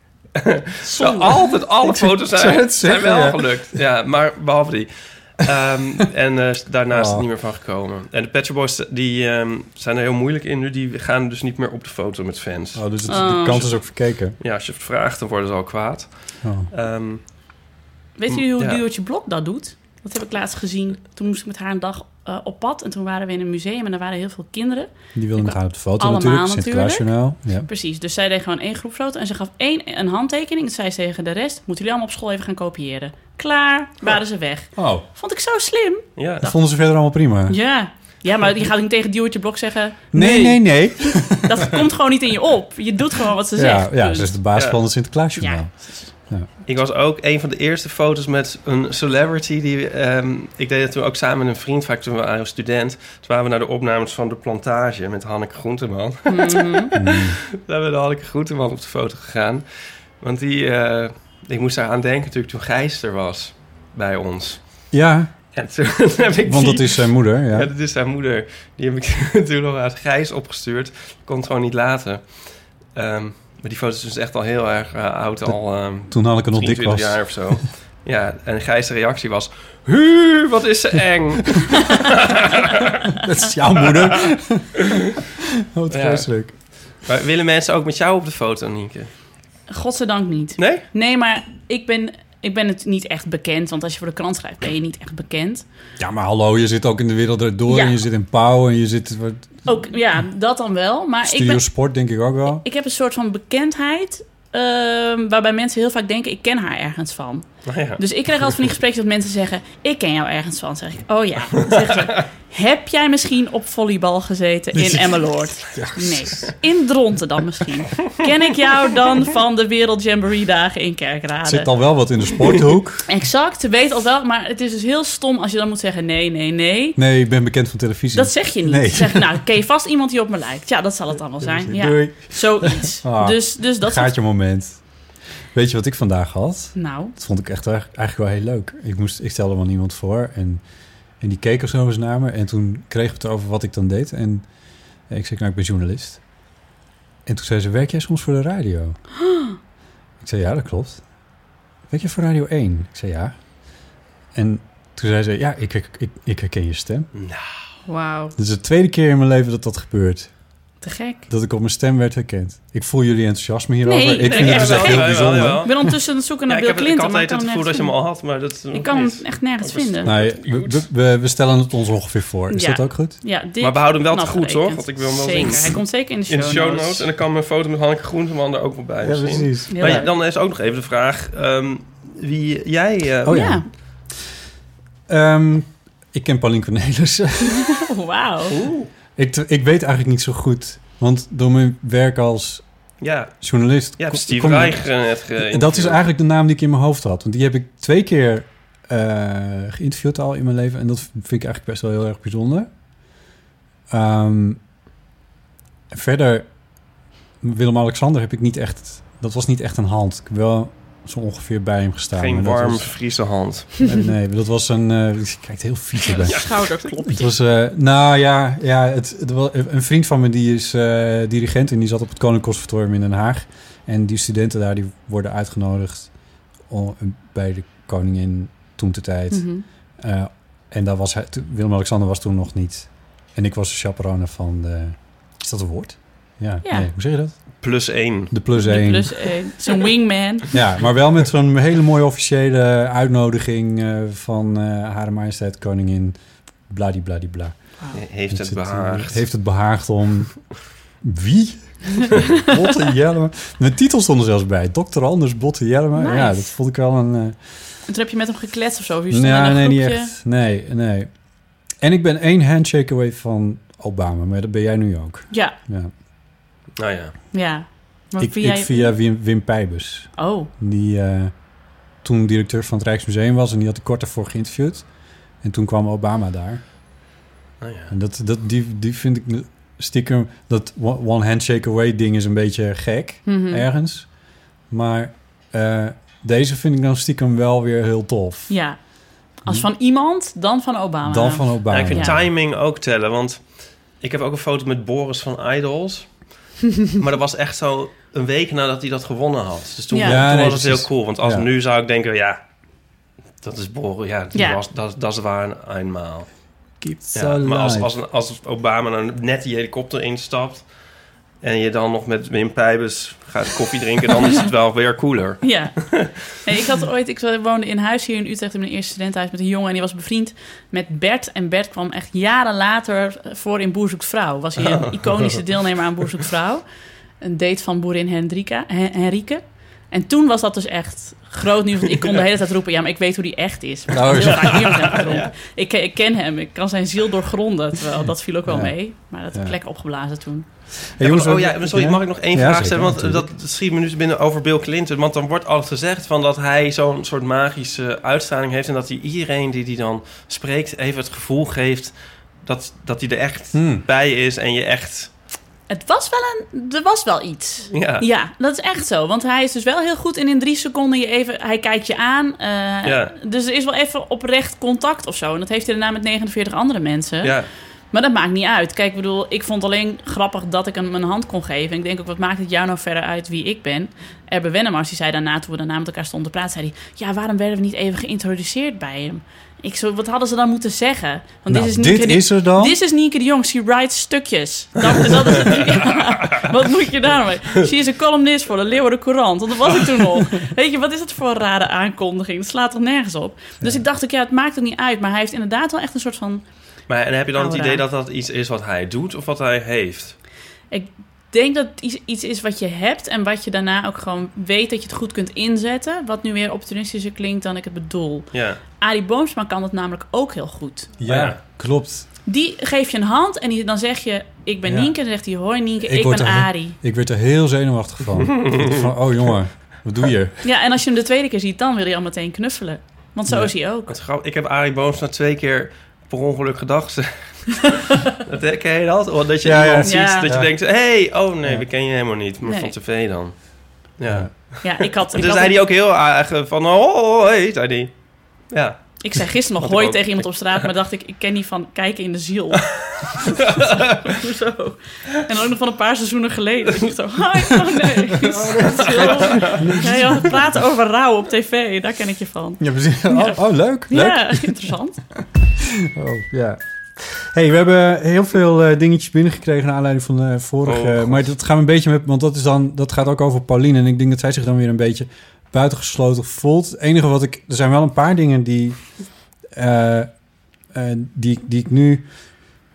Zo, altijd alle foto's zijn, het zijn zeggen, wel ja. gelukt. Ja, maar behalve die. Ehm, en eh, daarna is het Oh. niet meer van gekomen. En de Shop Boys die, ehm, zijn er heel moeilijk in nu. Die gaan dus niet meer op de foto met fans. oh, dus het, Oh. de kans is ook verkeken. Ja, als je het vraagt, dan worden ze al kwaad. Oh. Ehm, Weet jullie hoe Ja. Duootje Blok dat doet? Dat heb ik laatst gezien. Toen moest ik met haar een dag eh, op pad. En toen waren we in een museum en er waren heel veel kinderen. Die wilde met haar op de foto Allemaal natuurlijk. Sinterklaasjournaal. Ja. Precies, dus zij deed gewoon één groep foto. En ze gaf één een handtekening. En zei ze tegen de rest, moeten jullie allemaal op school even gaan kopiëren. Klaar, waren ze weg. Oh, Vond ik zo slim. ja, dat vonden ze verder allemaal prima. Ja, Ja, maar je gaat niet tegen Duwtje Blok zeggen... Nee, nee, nee. Dat komt gewoon niet in je op. Je doet gewoon wat ze Ja, zegt. ja, Dus- dat is de basis Ja. van het Sinterklaasjournaal. Ik was ook een van de eerste foto's met een celebrity. Die, ehm, ik deed het toen ook samen met een vriend, vaak toen we waren student. Toen waren we naar de opnames van De Plantage met Hanneke Groenteman. Mm. Daar hebben we Hanneke Groenteman op de foto gegaan. Want die, eh, ik moest daar aan denken natuurlijk toen Gijs er was bij ons. Ja, En toen heb ik want die- dat is zijn moeder. Ja. Ja, dat is haar moeder. Die heb ik toen nog aan Gijs opgestuurd. Ik kon het gewoon niet laten. Ehm, maar die foto is dus echt al heel erg eh, oud. Al ehm Toen had ik het nog dik 23 was. jaar of zo. ja, en Gijs' reactie was... Hu, wat is ze eng. Dat is jouw moeder. Wat Ja. vreselijk. maar willen mensen ook met jou op de foto, Nienke? Godzijdank niet. Nee? Nee, maar ik ben, ik ben het niet echt bekend. Want als je voor de krant schrijft, ben je niet echt bekend. Ja, maar hallo, je zit ook in de wereld erdoor Ja. en je zit in Pauw en je zit... Wat, Ook, ja, dat dan wel. Maar ik, ben, Sport denk ik ook wel. ik heb een soort van bekendheid... ehm, waarbij mensen heel vaak denken, ik ken haar ergens van. Nou ja. Dus ik krijg altijd van die gesprekken dat mensen zeggen... ik ken jou ergens van. Dan zeg ik, oh ja. Dan zeggen ze, heb jij misschien op volleybal gezeten in Emmeloord? Nee. In Dronten dan misschien. Ken ik jou dan van de Wereld Jamboree dagen in Er Kerkrade? zit al wel wat in de sporthoek. Exact, weet al wel. Maar het is dus heel stom als je dan moet zeggen nee, nee, nee. Nee, ik ben bekend van televisie. Dat zeg je niet. Nee. Zeg, nou, ken je vast iemand die op me lijkt? Ja, dat zal het dan wel zijn. Ja, Doei. zoiets. Ah, dus, dus dat. Gaat je moment. Weet je wat ik vandaag had? Nou, Dat vond ik echt eigenlijk wel heel leuk. Ik, moest, ik stelde wel niemand voor en, en die keek er zo eens naar me. En toen kreeg het over wat ik dan deed. En ik zei, nou, ik ben journalist. En toen zei ze, werk jij soms voor de radio? Ik zei, ja, dat klopt. Werk je voor Radio 1? Ik zei, ja. En toen zei ze, ja, ik, ik, ik, ik herken je stem. wauw. Dit is de tweede keer in mijn leven dat dat gebeurt. Te gek. Dat ik op mijn stem werd herkend. Ik voel jullie enthousiasme hierover. Nee, ik vind het dus echt heel wel. bijzonder. Ik ben ondertussen aan het zoeken naar Ja, ik, Bill heb, ik Clinton. had maar altijd ik het kan gevoel dat je hem al had, maar dat. Ik kan hem echt nergens vinden. Nee, we, we, we stellen het ons ongeveer voor. Is Ja. dat ook goed? Ja, Maar we houden hem wel te goed, toch? gerekend. Want ik wil hem wel zeker. zien. Hij komt zeker in de show, In de show notes. En dan kan mijn foto met Hanneke Groenteman er ook wel bij misschien. Heel Maar dan is ook nog even de vraag... ehm, wie jij... eh, Oh ja. Ja. Ehm, ik ken Paulien Cornelis. Wauw. Ik, ik weet eigenlijk niet zo goed. Want door mijn werk als Ja, journalist... kom- Steve eh, net En dat is eigenlijk de naam die ik in mijn hoofd had. Want die heb ik twee keer eh, geïnterviewd al in mijn leven. En dat vind ik eigenlijk best wel heel erg bijzonder. Ehm, verder, Willem-Alexander heb ik niet echt... Dat was niet echt een hand. Ik heb wel zo ongeveer bij hem gestaan. Geen warm was- Friese hand. nee, nee, dat was een... eh je kijkt heel vies erbij. Het Schouderklopje. was, eh, nou ja, ja het, het was, een vriend van me die is eh, dirigent en die zat op het Koninklijk Conservatorium in Den Haag. En die studenten daar die worden uitgenodigd om, bij de koningin toen de tijd. Mhm. Eh, en daar was hij, toen- Willem-Alexander was toen nog niet. En ik was de chaperone van de... Is dat een woord? Ja, Ja. Nee, hoe zeg je dat? Plus één. De plus De één. plus één. Zo'n wingman. Ja, maar wel met zo'n hele mooie officiële uitnodiging eh, van eh Hare Majesteit Koningin bladibladibla. Heeft Dat het zit, eh, behaagd. Heeft het behaagd om... Wie? Botte Jellema. Mijn titel stond er zelfs bij. Dr. Anders Botte Jellema. Nice. Ja, dat vond ik wel een... eh, En toen heb je met hem gekletst of zo? of je in nee, een nee, niet echt. Nee, nee. En ik ben één handshake away van Obama. Maar dat ben jij nu ook. Ja, Ja. Nou ja. ja. Maar Ik, via... ik via Wim, Wim Pijbus. Oh, Die eh, toen directeur van het Rijksmuseum was. En die had ik kort daarvoor geïnterviewd. En toen kwam Obama daar. Nou ja. En dat, dat, die, die vind ik stiekem... Dat one handshake away ding is een beetje gek. Mhm. Ergens. Maar eh, deze vind ik dan stiekem wel weer heel tof. ja. Als van iemand, dan van Obama. Dan van Obama. Ja, ik vind Ja. timing ook tellen, want ik heb ook een foto met Boris van Idols. maar dat was echt zo een week nadat hij dat gewonnen had. Dus toen, Ja. toen Ja, nee, was het heel cool. Want als Ja. nu zou ik denken, ja, dat is Boris. Ja, Ja. Was, dat, dat is waar eenmaal. Keep Ja, so maar als, als, als Obama dan net die helikopter instapt... en je dan nog met Wim Pijbus gaat koffie drinken... dan is het wel weer cooler. Ja. Nee, ik had ooit, ik woonde in huis hier in Utrecht in mijn eerste studentenhuis met een jongen en die was bevriend met Bert. En Bert kwam echt jaren later voor in Boer zoekt vrouw. Was hij een iconische deelnemer aan Boer zoekt vrouw. Een date van boerin Hendrika, Hen- Henrike. En toen was dat dus echt groot nieuws. Want ik kon de hele tijd roepen, ja, maar ik weet hoe die echt is. Nou, ik ja. heb vaak hem gedronken. ik, ik ken hem, ik kan zijn ziel doorgronden. Terwijl dat viel ook wel Ja. mee. Maar dat ik Ja. lekker opgeblazen toen. Hey, jongens, oh ja, sorry, mag ik nog één Ja, vraag stellen? Want natuurlijk. dat schiet me nu binnen over Bill Clinton. Want dan wordt altijd gezegd van dat hij zo'n soort magische uitstraling heeft... en dat hij iedereen die die dan spreekt even het gevoel geeft... dat, dat hij er echt Hmm. bij is en je echt... Het was wel een, er was wel iets. Ja, Ja, dat is echt zo. Want hij is dus wel heel goed in in drie seconden je even... Hij kijkt je aan. eh, Ja. Dus er is wel even oprecht contact of zo. En dat heeft hij daarna met 49 andere mensen. ja. Maar dat maakt niet uit. Kijk, ik bedoel, ik vond alleen grappig dat ik hem een hand kon geven. En ik denk ook, wat maakt het jou nou verder uit wie ik ben? Erbe Wennemars, die zei daarna, toen we daarna met elkaar stonden te praten... zei hij, ja, waarom werden we niet even geïntroduceerd bij hem? Ik zo, wat hadden ze dan moeten zeggen? Want Nou, is dit de- is er dan. Dit is Nienke de Jong, she writes stukjes. Dat, dat is het, ja, wat moet je daarmee? She is een columnist voor de Leeuwarden Courant. Want dat was ik toen nog. Weet je, wat is dat voor een rare aankondiging? Dat slaat toch nergens op? Dus ik dacht ook, ja, het maakt er niet uit. Maar hij heeft inderdaad wel echt een soort van... Maar en heb je dan het idee dat dat iets is wat hij doet of wat hij heeft? Ik denk dat het iets, iets is wat je hebt en wat je daarna ook gewoon weet dat je het goed kunt inzetten. Wat nu weer opportunistischer klinkt dan ik het bedoel. Ja, Arie Boomsma kan dat namelijk ook heel goed. Ja, Ja. klopt. Die geef je een hand en die, dan zeg je, ik ben Ja. Nienke. En dan zegt hij, hoi Nienke, Ik ben Arie. Ik werd er heel zenuwachtig van. van oh jongen, wat doe je? Ja, en als je hem de tweede keer ziet, dan wil hij al meteen knuffelen. Want zo is hij ook. Ik heb Arie Boomsma twee keer per ongeluk gedacht. dat ken je dat? Of dat je Ja, ja. iemand ziet, Ja. dat je Ja. denkt... hey, oh nee, Ja. we ken je helemaal niet. Maar Nee. van tv dan. Ja. Ja. Ik had... En Ik, toen had zei hij ook heel van... Oh, hey, zei hij. Ja. Ik zei gisteren nog hoi tegen iemand op straat, maar dacht ik, ik ken die van kijken in de ziel. Zo. En ook nog van een paar seizoenen geleden. Ik dacht zo, hi, oh nee. Ja, ja, praten over rouw op tv, daar ken ik je van. Ja, precies. Oh, oh, leuk. leuk. Ja, interessant. Oh, ja. Hey, we hebben heel veel eh, dingetjes binnengekregen naar aanleiding van de vorige. Oh, maar dat gaan we een beetje met, want dat is dan, dat gaat ook over Pauline. En ik denk dat zij zich dan weer een beetje buitengesloten voelt. Het enige wat ik, er zijn wel een paar dingen die, eh, eh, die, die ik nu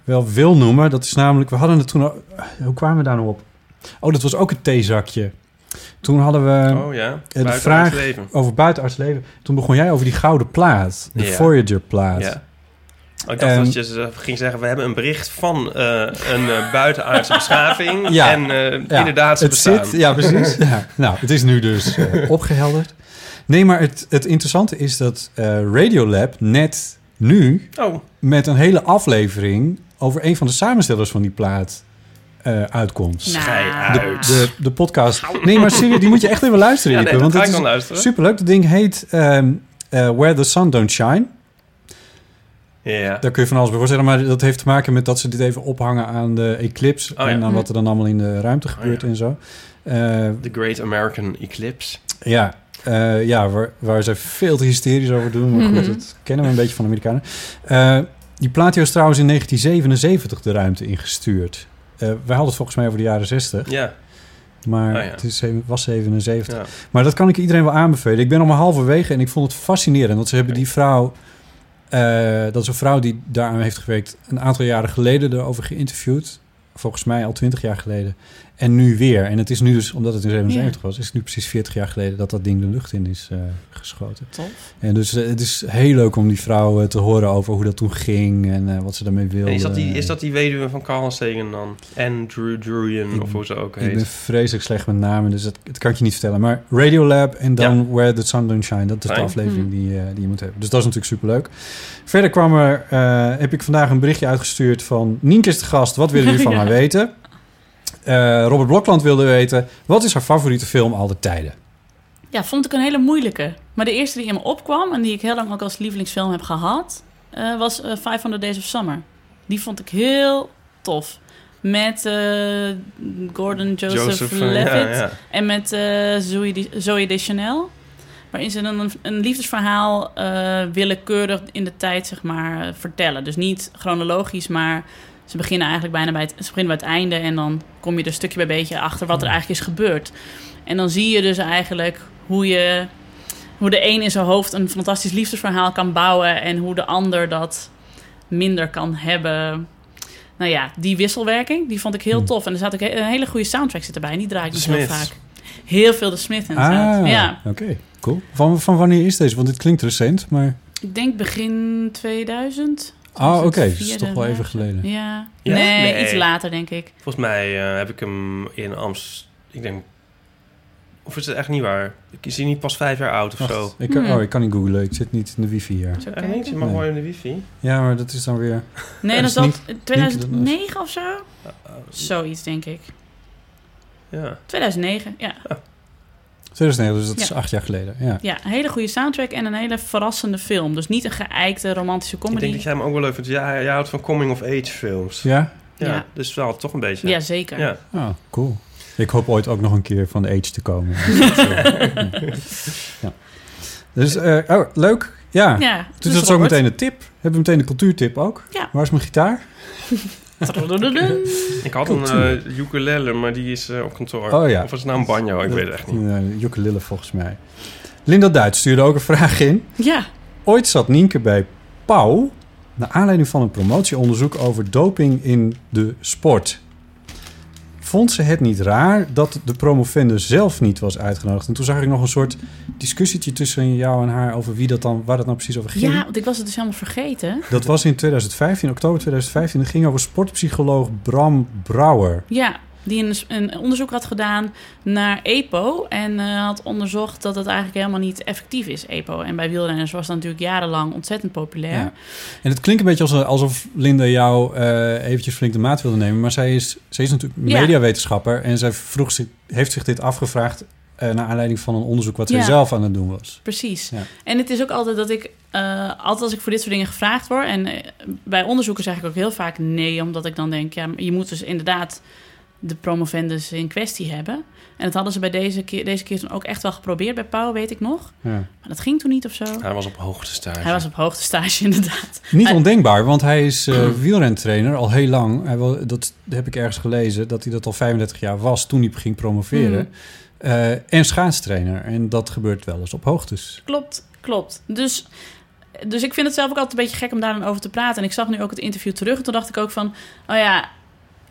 wel wil noemen. Dat is namelijk, we hadden het toen, al- hoe kwamen we daar nou op? Oh, dat was ook een theezakje. Toen hadden we Oh ja. de Buiten vraag- het leven. over buitenarts leven. Toen begon jij over die gouden plaat, de. Voyager plaat. Ja. Oh, ik dacht Ehm, dat je ging zeggen... we hebben een bericht van eh, een eh, buitenaardse beschaving. Ja. En eh, Ja, inderdaad, ze het bestaan. zit, ja, precies. ja. Nou, het is nu dus eh, opgehelderd. Nee, maar het, het interessante is dat eh, Radiolab net nu Oh, met een hele aflevering over een van de samenstellers van die plaat eh, uitkomt. schei Nou. uit. De, de podcast. Nee, maar serieus, die moet je echt even luisteren. ja, nee, Ipe, dat want ga ik het dan is luisteren. superleuk. Het ding heet ehm, eh, Where the Sun Don't Shine. Ja. Daar kun je van alles bij voorstellen. Maar dat heeft te maken met dat ze dit even ophangen aan de eclipse. Oh ja. En aan wat er dan allemaal in de ruimte gebeurt ja. en zo. Eh, The Great American Eclipse. Ja, eh, ja waar, waar ze veel te hysterisch over doen. Maar goed, Mhm. dat kennen we een beetje van de Amerikanen. Eh, die plaat die was trouwens in 1977 de ruimte ingestuurd. Eh wij hadden het volgens mij over de jaren 60. Ja. Maar Oh ja. het is, was 77. ja. Maar dat kan ik iedereen wel aanbevelen. Ik ben nog maar halverwege en ik vond het fascinerend. Want ze hebben die vrouw... eh, dat is een vrouw die daaraan heeft gewerkt... een aantal jaren geleden erover geïnterviewd. Volgens mij al 20 jaar geleden. En nu weer. En het is nu dus, omdat het in 77 was... is het nu precies 40 jaar geleden dat dat ding de lucht in is eh, geschoten. Tof. En dus eh, het is heel leuk om die vrouw te horen over hoe dat toen ging... en eh, wat ze daarmee wilde. En is, dat die, is dat die weduwe van Carl Sagan dan? Andrew Druyan, Ik- of hoe ze ook Ik ben heet. vreselijk slecht met namen, dus dat, dat kan ik je niet vertellen. Maar Radiolab en dan Where the Sun Don't Shine. Dat is de aflevering die, eh, die je moet hebben. Dus dat is natuurlijk superleuk. Verder kwam er, eh, heb ik vandaag een berichtje uitgestuurd van... Nienke is de gast, wat willen jullie van Ja. haar weten? Eh, Robert Blokland wilde weten... wat is haar favoriete film al de tijden? Ja, vond ik een hele moeilijke. Maar de eerste die in me opkwam en die ik heel lang ook als lievelingsfilm heb gehad, eh, was eh 500 Days of Summer. Die vond ik heel tof. Met eh, Gordon Joseph, Levitt ja, ja. en met eh Zoe, de, Zoe Deschanel. Waarin ze een, een liefdesverhaal eh, willekeurig in de tijd zeg maar, vertellen. Dus niet chronologisch, maar ze beginnen eigenlijk bijna bij het, ze beginnen bij het einde. En dan kom je er stukje bij beetje achter wat er eigenlijk is gebeurd. En dan zie je dus eigenlijk hoe je hoe de een in zijn hoofd een fantastisch liefdesverhaal kan bouwen en hoe de ander dat minder kan hebben. Nou ja, die wisselwerking, die vond ik heel Hmm. tof. En er zat ook een hele goede soundtrack zit erbij. En die draai ik nog heel vaak. Heel veel de Smith inderdaad. Ah, Ja, oké. Cool. Van, van wanneer is deze? Want dit klinkt recent, maar... ik denk begin 2000. Ah, oké. 2004 Dat is toch wel even geleden. Ja. Ja? Nee, Nee. iets later denk ik. Volgens mij eh, heb ik hem in Amst... Ik denk... Of is het echt niet waar? Ik is hij niet pas vijf jaar oud of Wacht, zo? ik, kan- Hmm. oh, ik kan niet googlen. Ik zit niet in de wifi hier. Zo Echt niet? Je mag Nee. in de wifi. Ja, maar dat is dan weer... Nee, dat dat is dat 2009 of zo? Uh, Zoiets denk ik. ja. 2009, ja. 2009, dus dat is Ja. acht jaar geleden. Ja. Ja, een hele goede soundtrack en een hele verrassende film. Dus niet een geëikte romantische Ik comedy. denk dat jij hem ook wel leuk vindt. Ja, jij houdt van coming-of-age films. Ja? Ja, Ja. dus wel toch een beetje. Ja, zeker. Ja. Ah, cool. Ik hoop ooit ook nog een keer van de Age te komen. ja. Dus, eh, oh, leuk. Ja. Ja, Dus dat is ook meteen een tip. Hebben we meteen een cultuurtip ook? Ja. Waar is mijn gitaar? Ik had een uh, ukulele, maar die is eh, op kantoor. Oh ja. Of was het nou een banjo? Ik weet het echt niet. Uh, ukulele volgens mij. Linda Duits stuurde ook een vraag in. Ja, Ooit zat Nienke bij Pauw... naar aanleiding van een promotieonderzoek over doping in de sport. Vond ze het niet raar dat de promovende zelf niet was uitgenodigd? En toen zag ik nog een soort discussietje tussen jou en haar... over wie dat dan, waar dat nou precies over ging. ja, want ik was het dus helemaal vergeten. Dat was in 2015, oktober 2015. Dat ging over sportpsycholoog Bram Brouwer. Ja, die een, een onderzoek had gedaan naar EPO. En eh, had onderzocht dat het eigenlijk helemaal niet effectief is, EPO. En bij wielrenners was dat natuurlijk jarenlang ontzettend populair. Ja. En het klinkt een beetje alsof, alsof Linda jou eh, eventjes flink de maat wilde nemen. Maar zij is, zij is natuurlijk Ja. mediawetenschapper. En zij vroeg zich, heeft zich dit afgevraagd... eh, naar aanleiding van een onderzoek wat zij Ja. zelf aan het doen was. Precies. Ja. En het is ook altijd dat ik, eh, altijd als ik voor dit soort dingen gevraagd word, en eh, bij onderzoeken zeg ik ook heel vaak nee, omdat ik dan denk, ja, je moet dus inderdaad de promovendus in kwestie hebben. En dat hadden ze bij deze keer, deze keer toen ook echt wel geprobeerd bij Pauw, weet ik nog. Ja. Maar dat ging toen niet of zo. Hij was op hoogte stage. Hij was op hoogtestage inderdaad. Niet Hij- ondenkbaar, want hij is eh wielrentrainer al heel lang. Hij wil, dat heb ik ergens gelezen, dat hij dat al 35 jaar was toen hij ging promoveren. Mm. Eh, en schaatstrainer. En dat gebeurt wel eens op hoogtes. Klopt, klopt. Dus, dus ik vind het zelf ook altijd een beetje gek om daar dan over te praten. En ik zag nu ook het interview terug. En toen dacht ik ook van, oh ja,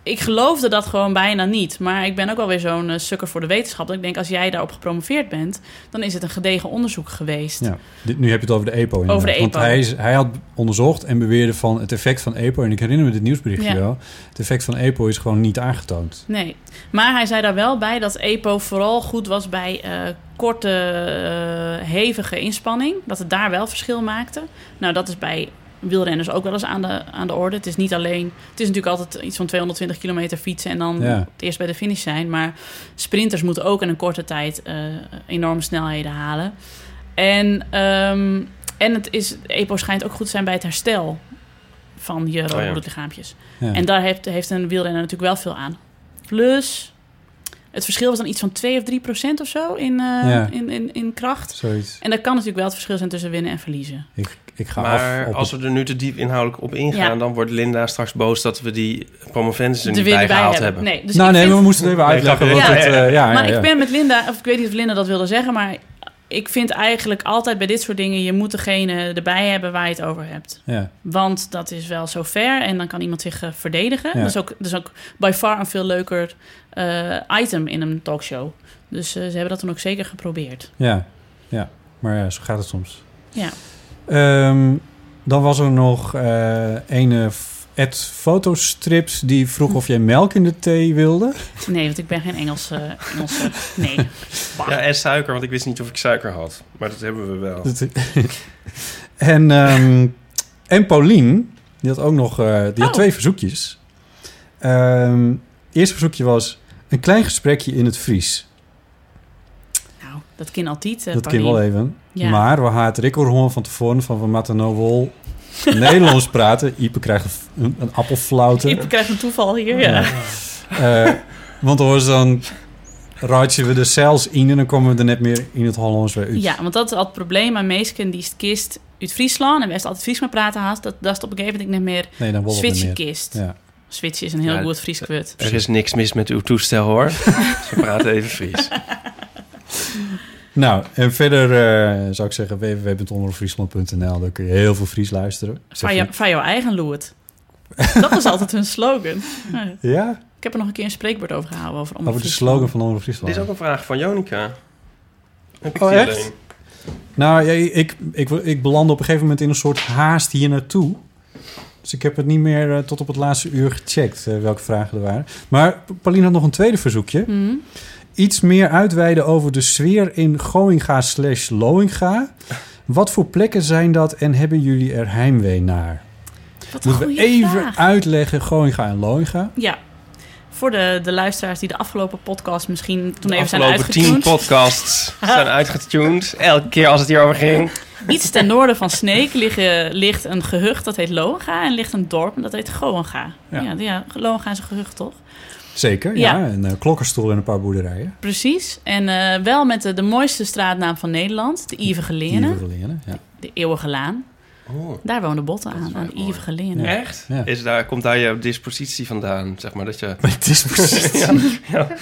ik geloofde dat gewoon bijna niet. Maar ik ben ook wel weer zo'n eh, sukker voor de wetenschap. Dat ik denk, als jij daarop gepromoveerd bent, dan is het een gedegen onderzoek geweest. Ja. Dit, nu heb je het over de EPO inderdaad. Over de Want EPO. hij, is, hij had onderzocht en beweerde van het effect van EPO... en ik herinner me dit nieuwsberichtje Ja. wel... het effect van EPO is gewoon niet aangetoond. Nee, maar hij zei daar wel bij dat EPO vooral goed was bij eh, korte, eh, hevige inspanning. Dat het daar wel verschil maakte. Nou, dat is bij wielrenners ook wel eens aan de, aan de orde. Het is niet alleen... Het is natuurlijk altijd iets van 220 kilometer fietsen... en dan Ja. het eerst bij de finish zijn. Maar sprinters moeten ook in een korte tijd eh, enorme snelheden halen. En, ehm, en het is, EPO schijnt ook goed te zijn bij het herstel van je rode Oh ja. Ja. En daar heeft, heeft een wielrenner natuurlijk wel veel aan. Plus, het verschil was dan iets van 2 of 3 procent of zo in, eh, Ja. in, in, in kracht. Zoiets. En dat kan natuurlijk wel het verschil zijn tussen winnen en verliezen. Ik, ik ga Maar af als het- we er nu te diep inhoudelijk op ingaan... Ja. dan wordt Linda straks boos dat we die promovendus er niet bij gehaald hebben. hebben. Nee, dus nou nee, vind- we moesten het even Nee, uitleggen. Ja, het, ja, eh, ja, maar ja, ik ben met Linda, of ik weet niet of Linda dat wilde zeggen, maar ik vind eigenlijk altijd bij dit soort dingen, je moet degene erbij hebben waar je het over hebt. Ja. Want dat is wel zo fair en dan kan iemand zich eh, verdedigen. Ja. Dat, is ook, dat is ook by far een veel leuker eh, item in een talkshow. Dus ze hebben dat toen ook zeker geprobeerd. Ja, ja. Maar ja, zo gaat het soms. Ja. Ehm, dan was er nog eh een Ed Fotostrips die vroeg of jij melk in de thee wilde. Nee, want ik ben geen Engelse. Engelse nee. Ja, en suiker, want ik wist niet of ik suiker had. Maar dat hebben we wel. En, ehm, en Paulien, die had ook nog eh, die had Oh. twee verzoekjes. Ehm, het eerste verzoekje was een klein gesprekje in het Fries. Dat kan altijd. eh, dat kan wel even. Ja. Maar we hadden Rick gewoon van tevoren van we moeten nou wel Nederlands praten. Ipe krijgt een, een, appelflauwte. Ik krijg een toeval hier, ja. Eh, want dan was dan raadje we er zelfs in en dan komen we er net meer in het Hollands weer uit. Ja, want dat is al het probleem. Maar meestal die kist uit Friesland en we altijd Fries maar praten haast. Dat, dat is op een gegeven moment niet meer Nee, dan wordt het Zwitser niet meer. kist. Ja. Zwitser is een heel Ja, goed Fries kwart. Er is niks mis met uw toestel, hoor. Ze praten even Fries. Nou, en verder eh, zou ik zeggen www.omroepfriesland.nl. Daar kun je heel veel Fries luisteren. Zeg Van, je- jou, van jouw eigen loert. dat is altijd hun slogan. Ja? Ik heb er nog een keer een spreekwoord over gehouden. Over, Over de slogan van Omroep Dit Friesland. is ook een vraag van Jonica. Heb ik Oh, echt? alleen? Nou, ja, ik, ik, ik belandde op een gegeven moment in een soort haast hier naartoe. Dus ik heb het niet meer eh, tot op het laatste uur gecheckt eh, welke vragen er waren. Maar Pauline had nog een tweede verzoekje. Mhm. Iets meer uitweiden over de sfeer in Goinga slash Loinga. Wat voor plekken zijn dat en hebben jullie er heimwee naar? Wat Moeten we even vraag. uitleggen Goinga en Loinga? Ja. Voor de, de luisteraars die de afgelopen podcast misschien toen even zijn afgelopen tien uitgetuned. podcasts zijn uitgetuned. Elke keer als het hierover ging. Iets ten noorden van Sneek liggen, ligt een gehucht dat heet Loenga en ligt een dorp en dat heet Goenga. Ja. Ja, ja, Loenga is een gehucht, toch? Zeker, ja. Ja. Een eh, klokkerstoel en een paar boerderijen. Precies. En eh, wel met de, de mooiste straatnaam van Nederland, de Hier Verlenen, ja. de Eeuwige Laan. Oh. Daar woonde Botten aan, aan de Ievige Leerne. Echt? Ja. Is daar, komt daar je dispositie vandaan? Zeg maar dat je... Het is precies... ja, ja.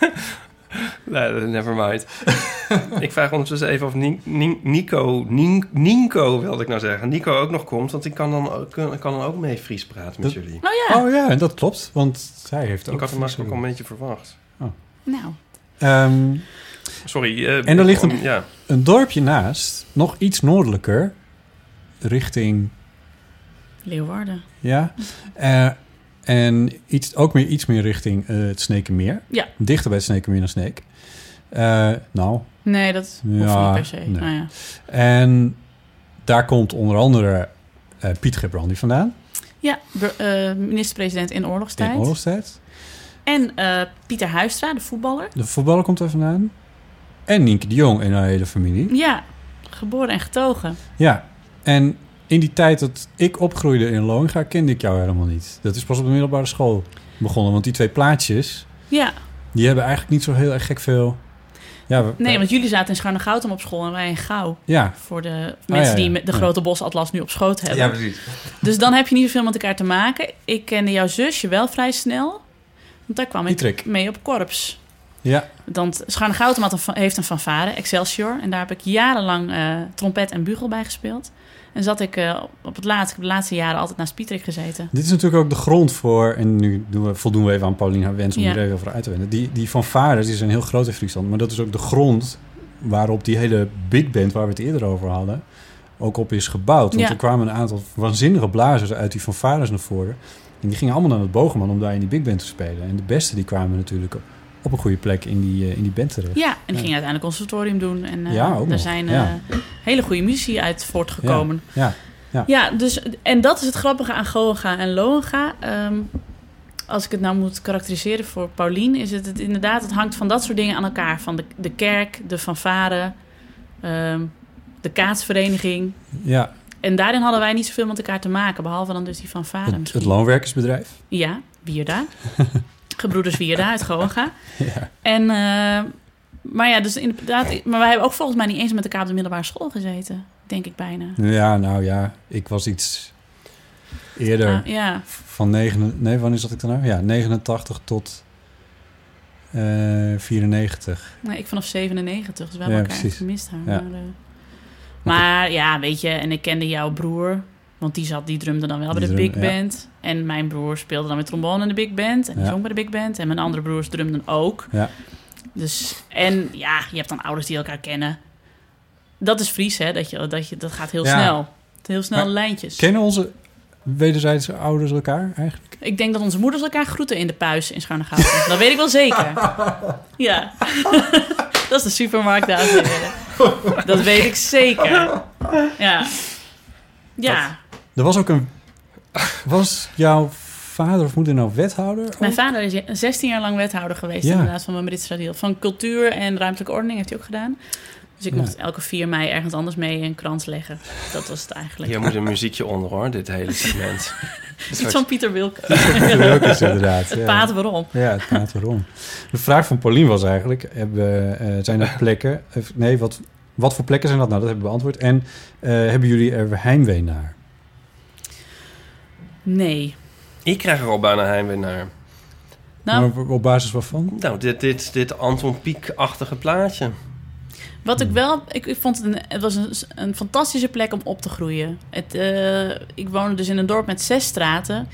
nee, never mind. ik vraag ondertussen even of Ni- Ni- Nico, Ninko wilde ik nou zeggen, Nico ook nog komt, want ik kan dan ook, kan dan ook mee Fries praten met Dat- jullie. Oh ja, Oh ja, en dat klopt, want zij heeft ook... Ik had hem ook al een beetje verwacht. nou. Ehm, Sorry. eh, En er ligt ik- een- Ja, een dorpje naast, nog iets noordelijker, richting... Leeuwarden. Ja, eh, en iets, ook meer, iets meer richting eh, het Snekenmeer. Ja. Dichter bij het Snekenmeer dan Sneek. Eh, nou, Nee, dat hoeft Ja, niet per se. nee. Nou ja. en daar komt onder andere eh, Piet Gebrandi vandaan, Ja, minister-president in oorlogstijd. in oorlogstijd. En Pieter Huistra, de voetballer. De voetballer komt er vandaan. En Nienke de Jong en haar hele familie. Ja, geboren en getogen. Ja, en in die tijd dat ik opgroeide in Loinga kende ik jou helemaal niet. Dat is pas op de middelbare school begonnen. Want die twee plaatjes, Ja, die hebben eigenlijk niet zo heel erg gek veel... Ja, we- nee, want jullie zaten in Scharnegoudem op school en wij in Gouw. ja, Voor de mensen ja, ja. die met de Ja. grote bosatlas nu op schoot hebben. ja precies. Dus dan heb je niet zoveel met elkaar te maken. Ik kende jouw zusje wel vrij snel. Want daar kwam ik mee op korps. ja. Want had een, heeft een fanfare, Excelsior. En daar heb ik jarenlang eh, trompet en bugel bij gespeeld. En zat ik eh, op het laatste, de laatste jaren altijd naast Pieterik gezeten. Dit is natuurlijk ook de grond voor... En nu doen we, voldoen we even aan Paulien haar wens om Ja. hier even over uit te wenden. Die, die fanfares die zijn heel groot in Friesland. Maar dat is ook de grond waarop die hele big band... waar we het eerder over hadden... ook op is gebouwd. Want Ja. er kwamen een aantal waanzinnige blazers uit die fanfares naar voren. En die gingen allemaal naar het Bogeman om daar in die big band te spelen. En de beste die kwamen natuurlijk op een goede plek in die, eh, in die band terecht. Ja, en die ging uiteindelijk conservatorium doen. En eh, Ja, ook er nog. zijn Ja. eh, hele goede muzici uit voortgekomen. Ja, Ja, dus, en dat is het grappige aan Goenga en Loenga. Ehm, als ik het nou moet karakteriseren voor Paulien, is het, het inderdaad, het hangt van dat soort dingen aan elkaar. Van de, de kerk, de fanfare, ehm, de kaatsvereniging. ja. En daarin hadden wij niet zoveel met elkaar te maken, behalve dan dus die fanfare Het, het loonwerkersbedrijf. Ja, Wierda. Gebroeders Wierda uit Goenga. Ja. En, eh, maar ja, dus inderdaad, maar wij hebben ook volgens mij niet eens met elkaar op de middelbare school gezeten, denk ik bijna. ja, nou ja, ik was iets eerder... Ah, ja, Van 9, nee, wanneer zat ik er nou? Ja, 89 tot eh 94. nee, ik vanaf 97, dus we hebben Ja, elkaar precies. gemist. Haar. Ja. Maar, maar ja, weet je, en ik kende jouw broer, want die, zat, die drumde dan wel bij de drum- big ja. band. En mijn broer speelde dan met trombone in de big band. En die Ja. zong bij de big band. En mijn andere broers drumden ook. Ja. Dus, en ja, je hebt dan ouders die elkaar kennen. Dat is Fries, hè? Dat, je, dat, je, dat gaat heel snel. Heel snel Maar lijntjes. Kennen onze wederzijdse ouders elkaar eigenlijk? Ik denk dat onze moeders elkaar groeten in de puis in Scharnegouden. dat weet ik wel zeker. Ja. dat is de supermarkt, dames en heren. Dat weet ik zeker. Ja. Ja. Er was ook een... Was jouw vader of moeder nou wethouder? Mijn ook? vader is 16 jaar lang wethouder geweest Ja. inderdaad van mijn Brits Radiel. Van cultuur en ruimtelijke ordening heeft hij ook gedaan. Dus ik Ja. mocht elke 4 mei ergens anders mee een krans leggen. Dat was het eigenlijk. Hier moet een muziekje onder hoor, dit hele segment. Iets van Pieter Wilke. Leuk is inderdaad. Het ja. paad waarom. Ja, het gaat erom. De vraag van Paulien was eigenlijk... Hebben, eh, zijn er plekken... nee, wat, wat voor plekken zijn dat? Nou, dat hebben we beantwoord. En eh, hebben jullie er heimwee naar? Nee. Ik krijg er al bijna heimwee naar. Nou, Maar op basis waarvan? Nou, dit, dit, dit Anton Pieck-achtige plaatje. Wat ik wel, ik, ik vond het een, het was een, een fantastische plek om op te groeien. Het, eh, ik woonde dus in een dorp met zes straten.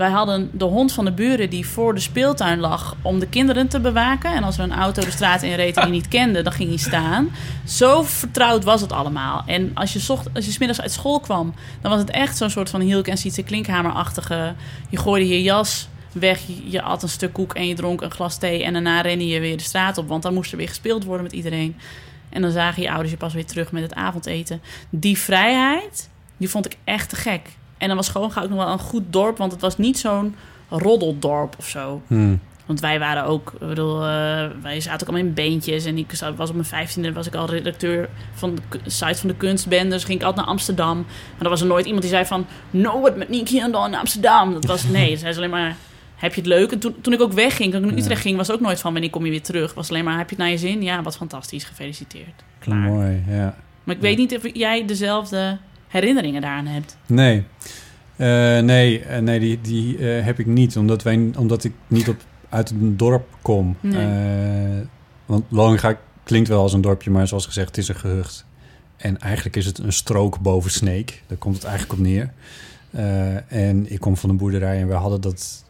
Wij hadden de hond van de buren die voor de speeltuin lag om de kinderen te bewaken. En als er een auto de straat in reed die niet kende, dan ging hij staan. Zo vertrouwd was het allemaal. En als je, zocht, als je smiddags uit school kwam, dan was het echt zo'n soort van Hielk en Sietse Klinkhamer-achtige... Je gooide je jas weg, je at een stuk koek en je dronk een glas thee... en daarna rende je weer de straat op, want dan moest er weer gespeeld worden met iedereen. En dan zagen je ouders je pas weer terug met het avondeten. Die vrijheid, die vond ik echt te gek. En dan was Schoonga ook nog wel een goed dorp, want het was niet zo'n roddeldorp of zo. Hmm. Want wij waren ook, ik bedoel, eh, wij zaten ook allemaal in beentjes. En ik was op mijn vijftiende was ik al redacteur van de site van de kunstbenders. Ging ik altijd naar Amsterdam. Maar er was er nooit iemand die zei van, no, wat met Nicky en dan in Amsterdam. Dat was, nee, zei ze alleen maar, heb je het leuk? En toen, toen ik ook wegging, toen ik naar Utrecht ging, was het ook nooit van, wanneer kom je weer terug? Was alleen maar, heb je het naar je zin? Ja, wat fantastisch, gefeliciteerd. Klaar. Mooi, ja. Maar ik weet niet of jij dezelfde herinneringen daaraan hebt. Nee. Eh, nee, eh, nee, die, die eh, heb ik niet. Omdat, wij, omdat ik niet op, uit een dorp kom. Nee. Want Loninga klinkt wel als een dorpje, maar zoals gezegd, het is een gehucht. En eigenlijk is het een strook boven Sneek. Daar komt het eigenlijk op neer. En ik kom van een boerderij en we hadden dat...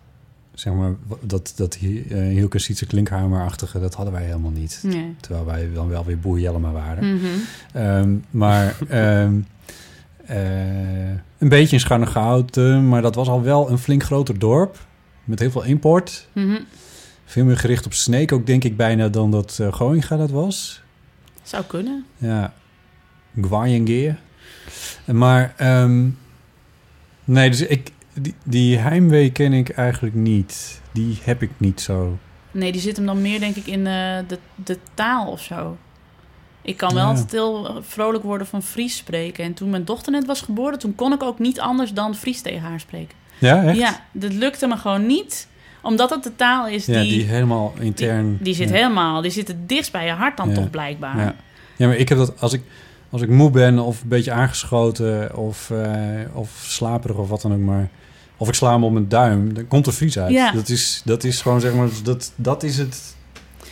Zeg maar, dat, dat uh, Hielke Sietse Klinkhamer-achtige, dat hadden wij helemaal niet. Nee. Terwijl wij dan wel weer Boer Jellema waren. Mhm. Ehm, maar ehm, eh, een beetje in Scharnegouten, maar dat was al wel een flink groter dorp. Met heel veel import. Mhm. Veel meer gericht op Sneek ook, denk ik, bijna dan dat uh, Gooinga dat was. Zou kunnen. Ja, Gwayengeer. Maar, ehm, nee, dus ik, die, die heimwee ken ik eigenlijk niet. Die heb ik niet zo. Nee, die zit hem dan meer, denk ik, in uh, de, de taal of zo. Ik kan wel Ja. altijd heel vrolijk worden van Fries spreken. En toen mijn dochter net was geboren, toen kon ik ook niet anders dan Fries tegen haar spreken. Ja, echt? Ja, dat lukte me gewoon niet. Omdat het de taal is Ja, die... die helemaal intern... Die, die zit ja. helemaal... Die zit het dichtst bij je hart dan Ja. toch blijkbaar. Ja. ja, maar ik heb dat als ik, als ik moe ben of een beetje aangeschoten of, eh, of slaperig of wat dan ook maar. Of ik sla hem op mijn duim, dan komt er Fries uit. Ja. Dat, is, dat is gewoon zeg maar, dat, dat is het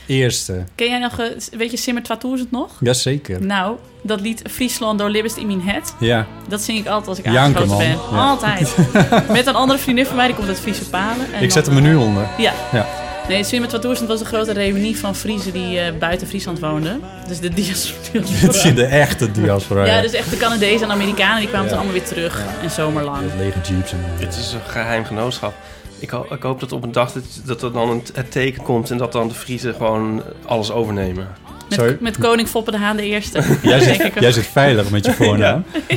eerste. Ken jij nog... eh, Weet je Simmer 2000 nog? Jazeker. Nou, dat lied Friesland door Libbest in mijn head. Ja, Dat zing ik altijd als ik aangeschoten ben. Ja. Altijd. Met een andere vriendin van mij, die komt uit Friese Palen. En ik zet hem er nu onder. Ja. Ja. Nee, Swimmer 2000 was een grote reunie van Friesen die eh, buiten Friesland woonden. Dus de dias- Het is de echte diaspora. Ja, dus echt de Canadezen en Amerikanen die kwamen Ja. toen allemaal weer terug. En zomerlang. Met lege jeeps en... Dit is een geheim genootschap. Ik, ho- ik hoop dat op een dag dat, dat er dan een, het teken komt... en dat dan de Friesen gewoon alles overnemen. Sorry? Met, met koning Foppe de Haan de Eerste. Jij denk ik zit, jij zit veilig met je voornaam.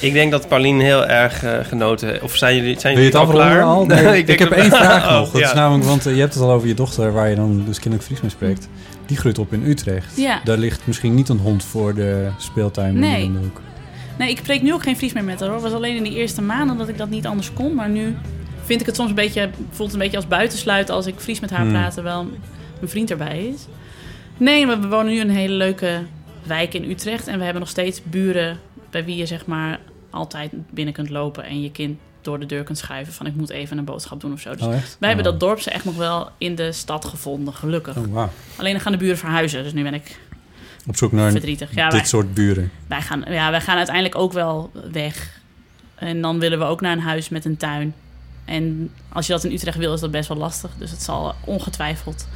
Ik denk dat Paulien heel erg eh, genoten heeft. Of zijn jullie, zijn Wil je het jullie al klaar? al? Nee, ik, heb één vraag Oh, nog. Dat ja. is namelijk, want eh, je hebt het al over je dochter... waar je dan dus kinderlijk Fries mee spreekt. Die groeit op in Utrecht. Ja. Daar ligt misschien niet een hond voor de speeltuin Nee. in de hoek. Nee, ik spreek nu ook geen Fries meer met haar hoor. Het was alleen in die eerste maanden dat ik dat niet anders kon. Maar nu vind ik het soms een beetje, voelt een beetje als buitensluiten als ik Fries met haar Hmm. praat terwijl mijn vriend erbij is. Nee, maar we wonen nu in een hele leuke wijk in Utrecht. En we hebben nog steeds buren bij wie je zeg maar altijd binnen kunt lopen en je kind door de deur kunt schuiven van ik moet even een boodschap doen of zo. Dus Oh, wij hebben Oh. dat dorp ze echt nog wel in de stad gevonden, gelukkig. Oh, wauw. Alleen dan gaan de buren verhuizen, dus nu ben ik Op zoek naar verdrietig. Ja, dit wij- soort buren. wij gaan, ja, wij gaan uiteindelijk ook wel weg. En dan willen we ook naar een huis met een tuin. En als je dat in Utrecht wil, is dat best wel lastig. Dus het zal ongetwijfeld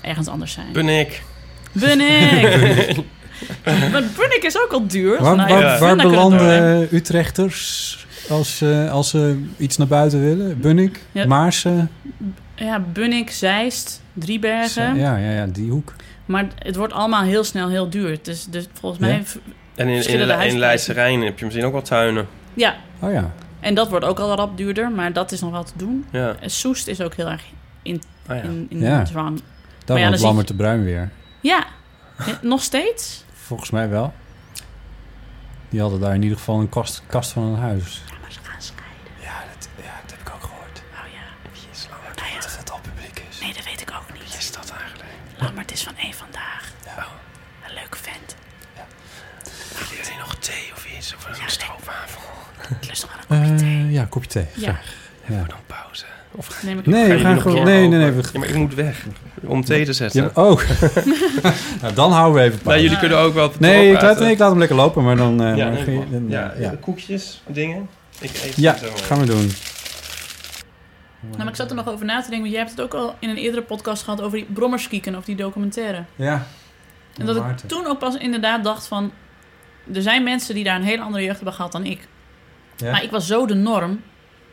ergens anders zijn. Bunnik. Bunnik! maar Bunnik is ook al duur. Waar, Nou, waar, waar belanden Utrechters als, eh, als ze iets naar buiten willen? Bunnik? Ja. Maarsen? Ja, Bunnik, Zeist, Driebergen. Ja, ja, ja, die hoek. Maar het wordt allemaal heel snel heel duur. Dus, dus volgens mij... Ja? En in, in. Leidse Rijn heb je misschien ook wel tuinen. Ja, Oh ja. En dat wordt ook al rap duurder. Maar dat is nog wel te doen. Ja. En Soest is ook heel erg in, Ah, ja. in, in Ja. drang. Daar ja, dan woont zie Lammert de je- Bruin weer. Ja. Ja, nog steeds? Volgens mij wel. Ja, maar. Ja, dat, ja, dat Die hadden daar in ieder geval een kast, kast van een huis. Ja, maar ze gaan scheiden. Ja, dat, ja, dat heb ik ook gehoord. Oh ja. Nou ja. Dat het al publiek is. Nee, dat weet ik ook niet. is dat eigenlijk? Lammert is van één vandaag. Ja. Een leuke vent. Willen jullie nog thee of iets? Of een Ja, stroopwafel? Ik lust nog wel een kopje thee. Eh, ja, kopje thee. Ja. Graag. Ja. Dan pauze. Of Neem ik Nee, we gaan een gewoon... Nee, nee, nee. We, Ja, maar ik moet weg om thee te zetten. ja, oh. nou, dan houden we even Nou, pauze. jullie kunnen ook wel... Nee, ik laat, doorpraten. nee, ik laat hem lekker lopen, maar dan... eh, Ja, maar nee, ga je- dan, ja, ja. koekjes, dingen. Ik eet Ja, zo. gaan we doen. Nou, maar ik zat er nog over na te denken, want jij hebt het ook al in een eerdere podcast gehad over die brommerskieken of die documentaire. Ja. En dat ik toen ook pas inderdaad dacht van, er zijn mensen die daar een hele andere jeugd hebben gehad dan ik. Ja. Maar ik was zo de norm.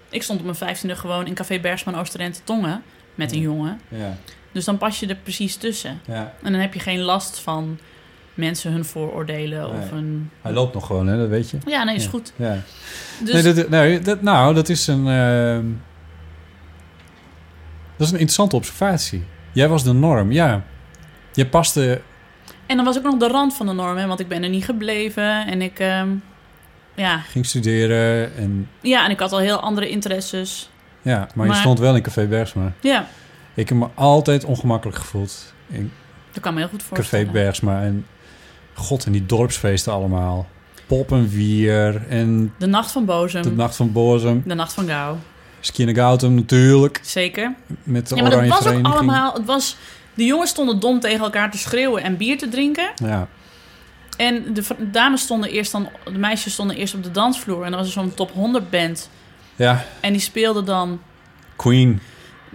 Ik stond op mijn vijftiende gewoon in Café Bergsman Oosterend te tongen met een jongen. Ja, Dus dan pas je er precies tussen. ja. En dan heb je geen last van mensen hun vooroordelen of een... Hij loopt nog gewoon, hè, dat weet je. Ja, nee, is Ja. goed. Ja. Dus Nee, dat, nee, dat, nou, dat is een... ehm, dat is een interessante observatie. Jij was de norm, ja. Je paste... En dan was ik nog de rand van de norm, hè, want ik ben er niet gebleven. En ik, ehm, ja. ging studeren en... ja, en ik had al heel andere interesses. Ja, maar, je stond wel in Café Bergsma. Ja, Ik heb me altijd ongemakkelijk gevoeld in dat kan me heel goed Café voorstellen. Bergsma. En god, en die dorpsfeesten allemaal. Poppenwier en De Nacht van Bozem, de Nacht van Bozem. de Nacht van Gauw, Skinnergautum natuurlijk. zeker. Met de Ja, maar dat was ook allemaal... Het was, de jongens stonden dom tegen elkaar te schreeuwen en bier te drinken. Ja, En de dames stonden eerst dan... De meisjes stonden eerst op de dansvloer. En dan was er zo'n top 100 band. ja. En die speelde dan Queen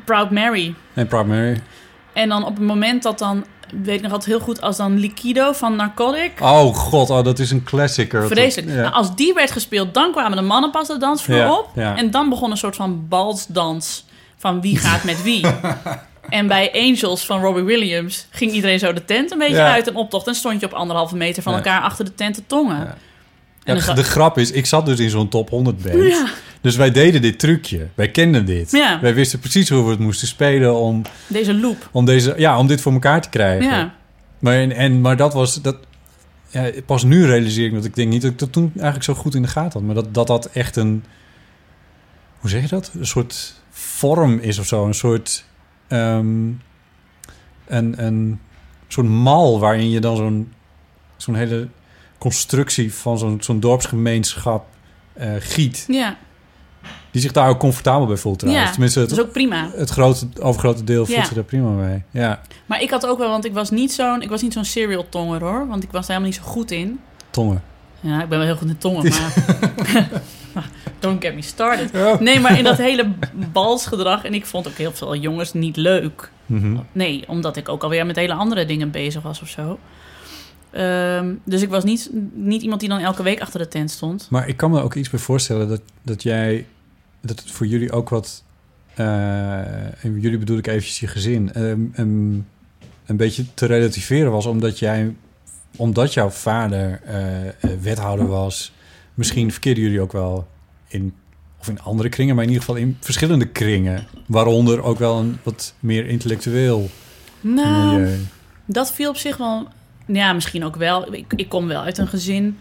Proud Mary. en Proud Mary. En dan op het moment dat dan... Weet ik nog altijd heel goed als dan Liquido van Narcotic... Oh god, oh, dat is een klassieker. Vreselijk. Ja. Nou, als die werd gespeeld, dan kwamen de mannen pas de dansvloer Ja, op. ja. En dan begon een soort van balsdans van wie gaat met wie. en bij Angels van Robbie Williams ging iedereen zo de tent een beetje Ja. uit en optocht. En stond je op anderhalve meter van elkaar achter de tent te tongen. Ja. En de grap is, ik zat dus in zo'n top 100 band. Ja. Dus wij deden dit trucje. Wij kenden dit. Ja. Wij wisten precies hoe we het moesten spelen om, Deze loop. om, deze, ja, om dit voor elkaar te krijgen. Ja. Maar, en, en, maar dat was... Dat, ja, pas nu realiseer ik me dat ik denk niet dat ik dat toen eigenlijk zo goed in de gaten had. Maar dat dat, dat echt een... Hoe zeg je dat? Een soort vorm is of zo. Een soort... ehm, een, een soort mal waarin je dan zo'n zo'n hele constructie van zo'n zo'n dorpsgemeenschap eh, giet. Ja, Die zich daar ook comfortabel bij voelt trouwens. Ja, Tenminste, het, dat is ook prima. het grote, overgrote deel voelt Ja. zich daar prima bij. Ja, Maar ik had ook wel, want ik was niet zo'n, ik was niet zo'n serial tonger hoor. Want ik was daar helemaal niet zo goed in. tongen. Ja, ik ben wel heel goed in tongen, maar... Don't get me started. Ja. Nee, maar in dat hele balsgedrag... En ik vond ook heel veel jongens niet leuk. Mhm. Nee, omdat ik ook alweer met hele andere dingen bezig was of zo. Ehm, dus ik was niet, niet iemand die dan elke week achter de tent stond. Maar ik kan me ook iets bij voorstellen dat, dat jij... Dat het voor jullie ook wat... eh, en jullie bedoel ik eventjes je gezin... ehm, een beetje te relativeren was. Omdat jij... Omdat jouw vader eh, eh, wethouder was... Misschien verkeerden jullie ook wel in... Of in andere kringen, maar in ieder geval in verschillende kringen. Waaronder ook wel een wat meer intellectueel Nou, milieu. dat viel op zich wel... Ja, misschien ook wel. Ik, ik kom wel uit een gezin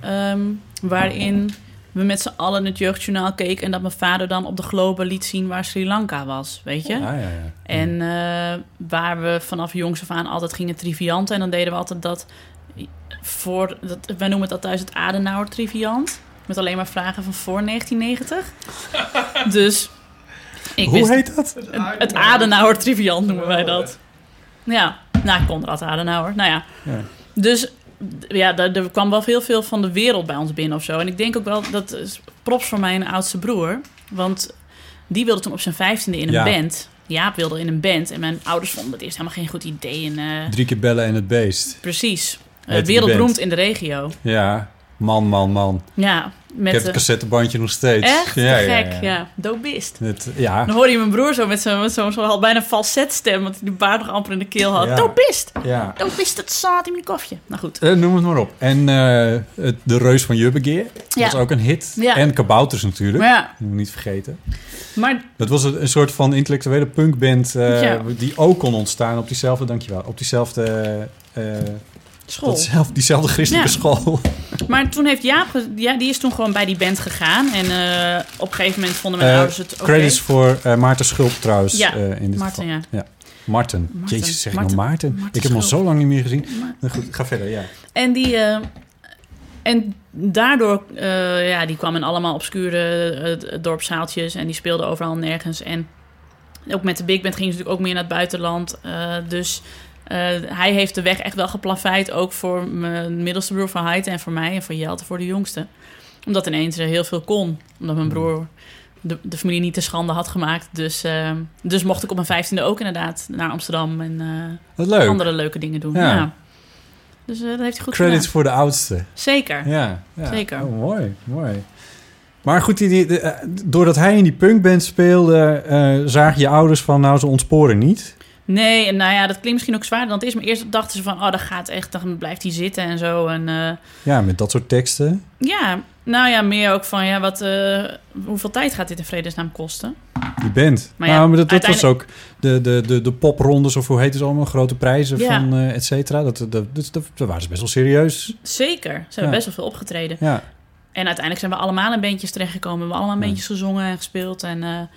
ehm, waarin we met z'n allen het jeugdjournaal keken... en dat mijn vader dan op de globe liet zien waar Sri Lanka was, weet je? Ja, ja, ja. En eh, waar we vanaf jongs af aan altijd gingen trivianten. En dan deden we altijd dat voor... Dat, wij noemen dat thuis het Adenauer triviant. Met alleen maar vragen van voor 1990. dus ik Hoe wist... heet dat? Het, het Adenauer triviant noemen wij dat. Ja, nou, Konrad Adenauer. Nou ja. Ja. Dus ja, er, er kwam wel heel veel van de wereld bij ons binnen of zo. En ik denk ook wel, dat is props voor mijn oudste broer. Want die wilde toen op zijn vijftiende in een Ja. band. Jaap wilde in een band. En mijn ouders vonden het eerst helemaal geen goed idee. En, eh, Drie keer bellen en het beest. precies. Die wereldberoemd in de regio. Ja, man, man, man. Ja, met... ik heb het cassettebandje nog steeds. echt Ja, gek, ja. ja. Dobist. Het, ja. Dan hoorde je mijn broer zo met zo'n zo al bijna falsetstem, want hij die baard nog amper in de keel had. Ja. Dopist! ja. Dopist, het zat in mijn kofje. Nou goed. Eh, noem het maar op. En eh, het, De Reus van Jubbegeer. Dat Ja. was ook een hit. Ja. En Kabouters natuurlijk. Ja, Moet niet vergeten. maar Dat was een, een soort van intellectuele punkband... eh, die ook kon ontstaan op diezelfde... Dankjewel. Op diezelfde... school. datzelfde- diezelfde christelijke Ja. school. Maar toen heeft Jaap, ja, die is toen gewoon bij die band gegaan. En eh, op een gegeven moment vonden mijn Eh, ouders het oké. Credits voor eh, Maarten Schulp trouwens. Ja, in dit Martin, geval. ja. Marten. Marten. Jezus, zeg ik nou Maarten? Marten ik heb hem al zo lang niet meer gezien. Maar- Nou goed, ga verder, ja. En die... en daardoor, ja, die kwam in allemaal obscure dorpszaaltjes en die speelde overal nergens. En ook met de Big Band ging ze natuurlijk ook meer naar het buitenland. Dus hij heeft de weg echt wel geplaveid, ook voor mijn middelste broer van Heite en voor mij en voor Jelte, voor de jongste. Omdat ineens er heel veel kon. Omdat mijn broer de, de familie niet te schande had gemaakt. Dus, eh, dus mocht ik op mijn vijftiende ook inderdaad naar Amsterdam en eh, andere leuke dingen doen. Ja. Ja. Dus eh, dat heeft hij goed Credits gedaan. voor de oudste. Zeker. Ja, ja. Zeker. Oh, mooi, mooi. Maar goed, die, die, eh, doordat hij in die punkband speelde, eh, zagen je ouders van, nou, ze ontsporen niet. Nee, en nou ja, dat klinkt misschien ook zwaarder dan het is. Maar eerst dachten ze van, oh, dat gaat echt, dan blijft hij zitten en zo. En eh, Ja, met dat soort teksten. ja, nou ja, meer ook van, ja, wat, eh, hoeveel tijd gaat dit in vredesnaam kosten? Die band. Maar ja, nou, maar dat, dat was ook de, de, de, de poprondes, of hoe heet het allemaal, grote prijzen Ja. van eh et cetera. Dat, dat, dat, dat, waren ze best wel serieus. Zeker, ze hebben Ja. best wel veel opgetreden. Ja, En uiteindelijk zijn we allemaal in bandjes terechtgekomen. We hebben allemaal in bandjes gezongen en gespeeld. En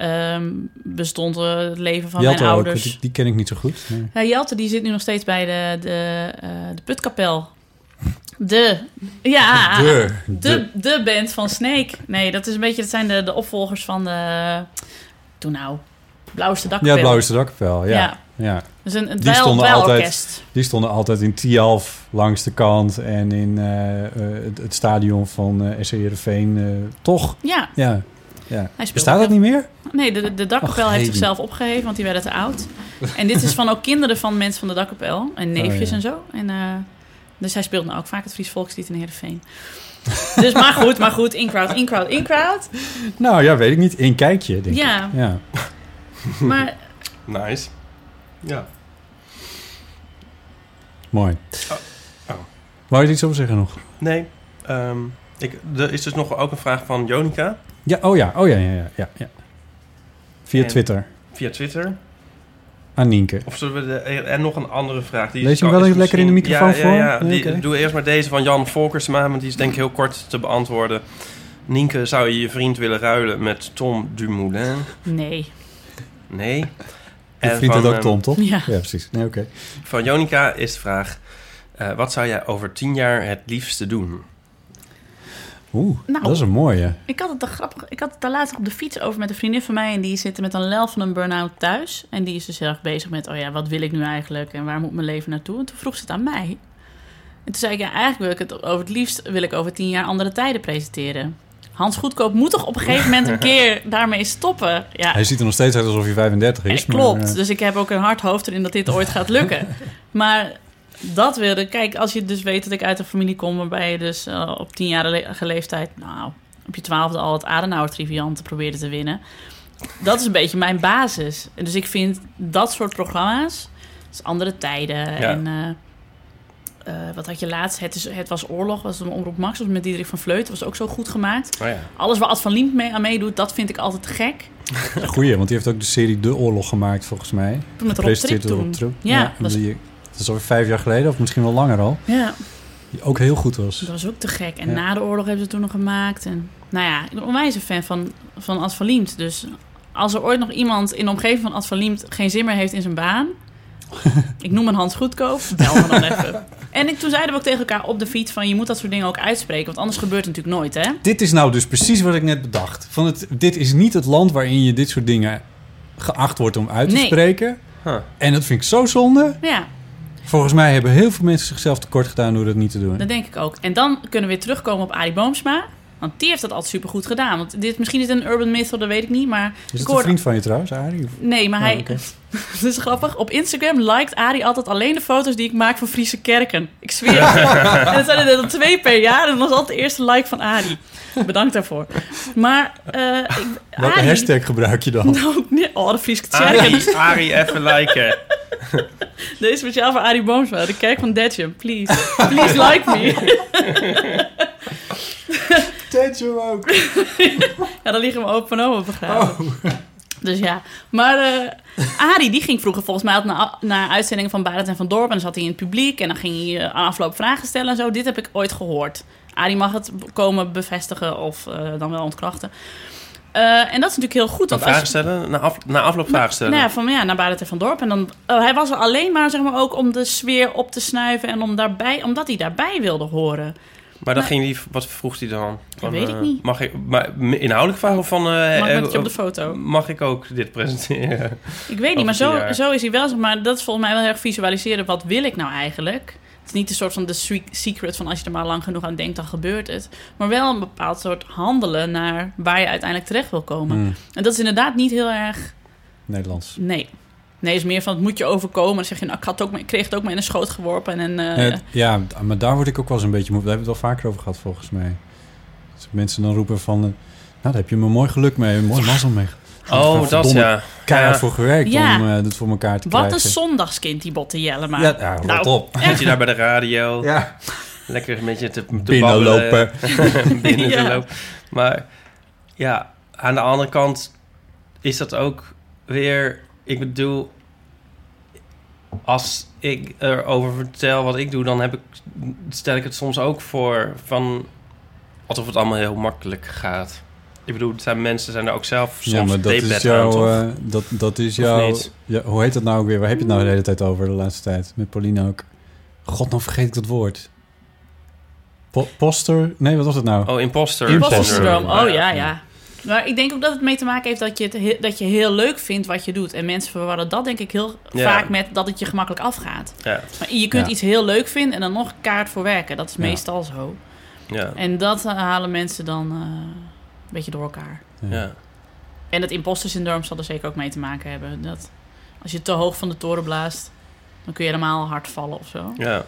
eh, ehm, bestond het leven van Jelte mijn ook, ouders. die, die ken ik niet zo goed. Nee. Jelte die zit nu nog steeds bij de, de, eh, de Putkapel. De, ja, De, de, de band van Snake. Nee, dat is een beetje, dat zijn de, de opvolgers van de, toen nou, Blauwste Dakkapel. Ja, Blauwste Dakkapel, ja. Ja. ja. Dus een, een Die stonden altijd-. Die stonden altijd in Tialf langs de kant en in eh, eh, het, het stadion van SC Heerenveen. eh, toch? Ja, Ja. Ja. Hij Bestaat dat niet meer? Nee, de, de dakkapel Och, heeft zichzelf opgeheven, want die werden te oud. En dit is van ook kinderen van mensen van de dakkapel. En neefjes Oh, ja. en zo. En, eh, dus hij speelt nou ook vaak het Fries Volkslied in Heerenveen. dus maar goed, maar goed. In-crowd, in-crowd, in-crowd. Nou ja, weet ik niet. Eén kijkje, denk Ja. ik. Ja. Maar Nice. Ja. Mooi. Oh. Oh. Wou je er iets over zeggen nog? Nee. ehm, ik, er is dus nog ook een vraag van Jonica Ja, oh ja, oh ja, ja, ja. ja, ja. Via En- Twitter. via Twitter. Aan Nienke. Of zullen we de, en nog een andere vraag? Die Lees je hem wel even lekker in de microfoon ja, Ja, voor? ja. Nee, Die, oké. Doe eerst maar deze van Jan Volkersma, want die is denk ik heel kort te beantwoorden. Nienke, zou je je vriend willen ruilen met Tom Dumoulin? nee. Nee. Je En vriend van, ook ehm, Tom, toch? Ja. Ja, precies. Nee, oké. Van Jonica is de vraag... eh, wat zou jij over tien jaar het liefste doen? Oeh, Nou. dat is een mooie. Ik had het er grappig. Ik had het daar laatst op de fiets over met een vriendin van mij. En die zit met een lel van een burn-out thuis. En die is dus heel erg bezig met: oh ja, wat wil ik nu eigenlijk? En waar moet mijn leven naartoe? En toen vroeg ze het aan mij. En toen zei ik: ja, eigenlijk wil ik het over het liefst wil ik over tien jaar andere tijden presenteren. Hans Goedkoop moet toch op een gegeven moment een keer daarmee stoppen? Ja, Hij ziet er nog steeds uit alsof hij 35 is. eh, maar, klopt. eh, Dus ik heb ook een hard hoofd erin dat dit ooit gaat lukken. maar dat wilde... Kijk, als je dus weet dat ik uit een familie kom... waarbij je dus eh, op tienjarige leeftijd... nou, op je twaalfde al het Adenauer-triviante probeerde te winnen. Dat is een beetje mijn basis. En dus ik vind dat soort programma's... Dus andere tijden en... eh, eh, wat had je laatst? Het, is, het was oorlog, was een omroep Max, was met Diederik van Vleuten, was ook zo goed gemaakt. Oh ja. Alles waar Ad van Liemt mee aan meedoet, dat vind ik altijd te gek. Goeie, want die heeft ook de serie De Oorlog gemaakt, volgens mij. Met Rob Trip door toen. Rob Trip. Ja, en was- die- dat is alweer vijf jaar geleden, of misschien wel langer al. Ja, Die ook heel goed was. dat was ook te gek. En Ja. na de oorlog hebben ze toen nog gemaakt. En, nou ja, ik ben onwijs een fan van, van Ad van Liemt. Dus als er ooit nog iemand in de omgeving van Ad van Liemt geen zin meer heeft in zijn baan... ik noem een Hans Goedkoop, bel me dan even. En ik, toen zeiden we ook tegen elkaar op de fiets van... je moet dat soort dingen ook uitspreken, want anders gebeurt het natuurlijk nooit, hè? Dit is nou dus precies wat ik net bedacht. Van het, dit is niet het land waarin je dit soort dingen geacht wordt om uit te Nee. spreken. Huh. En dat vind ik zo zonde. Ja, Volgens mij hebben heel veel mensen zichzelf tekort gedaan door dat niet te doen. dat denk ik ook. En dan kunnen we weer terugkomen op Arie Boomsma... Want die heeft dat altijd supergoed gedaan. Want dit, misschien is het een urban myth, dat weet ik niet. Maar Is het een vriend van je trouwens, Arie? Of- Nee, maar Oh, hij... oké. Dat is grappig. Op Instagram liked Arie altijd alleen de foto's die ik maak van Friese kerken. Ik zweer het. en dat zijn er dan twee per jaar. En dat was altijd de eerste like van Arie. Bedankt daarvoor. Maar... eh ik, Welke Arie- hashtag gebruik je dan? Nou, nee, oh, de Friese kerken. Arie, Arie, even liken. Deze is speciaal voor Arie Boomsma. De kerk van Detjem. Please. Please like me. Tetsu ook. Ja, dan liggen mijn open en oma begraven. Dus ja. Maar eh Arie, die ging vroeger volgens mij altijd naar, naar uitzendingen van Barend en van Dorp. En dan zat hij in het publiek en dan ging hij eh, aan afloop vragen stellen en zo. Dit heb ik ooit gehoord. Arie mag het komen bevestigen of eh, dan wel ontkrachten. Eh, en dat is natuurlijk heel goed. Want als vragen stellen? Na, af, na afloop vragen stellen? nou ja, van ja, naar Barend en van Dorp. En dan, eh, hij was er alleen maar, zeg maar, ook om de sfeer op te snuiven. En om daarbij, omdat hij daarbij wilde horen. Maar dan Nee. ging die, wat vroeg hij dan? Van, weet ik eh, niet. Mag ik, maar inhoudelijk vragen van... Mag je op de foto? Mag ik ook dit presenteren? Ik weet niet, maar zo, jaar. zo is hij wel. zeg Maar dat is volgens mij wel heel erg visualiseren. Wat wil ik nou eigenlijk? Is niet een soort van de secret van als je er maar lang genoeg aan denkt, dan gebeurt het. Maar wel een bepaald soort handelen naar waar je uiteindelijk terecht wil komen. Hmm, En dat is inderdaad niet heel erg. Nederlands. Nee. Nee, is meer van het moet je overkomen. Dan zeg je, nou, ik, had ook, ik kreeg het ook maar in een schoot geworpen. En, eh, Het- ja, maar daar word ik ook wel eens een beetje moe. Daar hebben we het wel vaker over gehad, volgens mij. Dus mensen dan roepen van... eh, nou, daar heb je me mooi geluk mee, mooi mazzel mee. Oh, dat ja. Keihard Ja. voor gewerkt Ja. om eh dit voor elkaar te wat krijgen. een zondagskind, die Botte Jellema. Ja, Nou, op. Zit je daar bij de radio? Ja. Lekker een beetje te, te Binnenlopen. Binnen Ja. te lopen. Maar ja, aan de andere kant is dat ook weer... Ik bedoel, als ik erover vertel wat ik doe... dan heb ik, stel ik het soms ook voor van... alsof het allemaal heel makkelijk gaat. Ik bedoel, zijn mensen zijn er ook zelf soms Ja, maar dat is jouw... eh, dat, dat is jouw... Ja, hoe heet dat nou ook weer? Waar heb je het nou de hele tijd over de laatste tijd? Met Pauline ook. God, nou vergeet ik dat woord. Po- poster? Nee, wat was het nou? Oh, imposter. Imposter. Oh ja, ja. Maar ik denk ook dat het mee te maken heeft dat je, het he- dat je heel leuk vindt wat je doet. En mensen verwarren dat denk ik heel Ja. vaak met dat het je gemakkelijk afgaat. Ja, Maar je kunt Ja. iets heel leuk vinden en dan nog kaart voor werken. Dat is Ja. meestal zo. ja, En dat eh, halen mensen dan eh, beetje door elkaar. ja. En het imposter syndroom zal er zeker ook mee te maken hebben. Dat als je te hoog van de toren blaast, dan kun je helemaal hard vallen of zo. ja.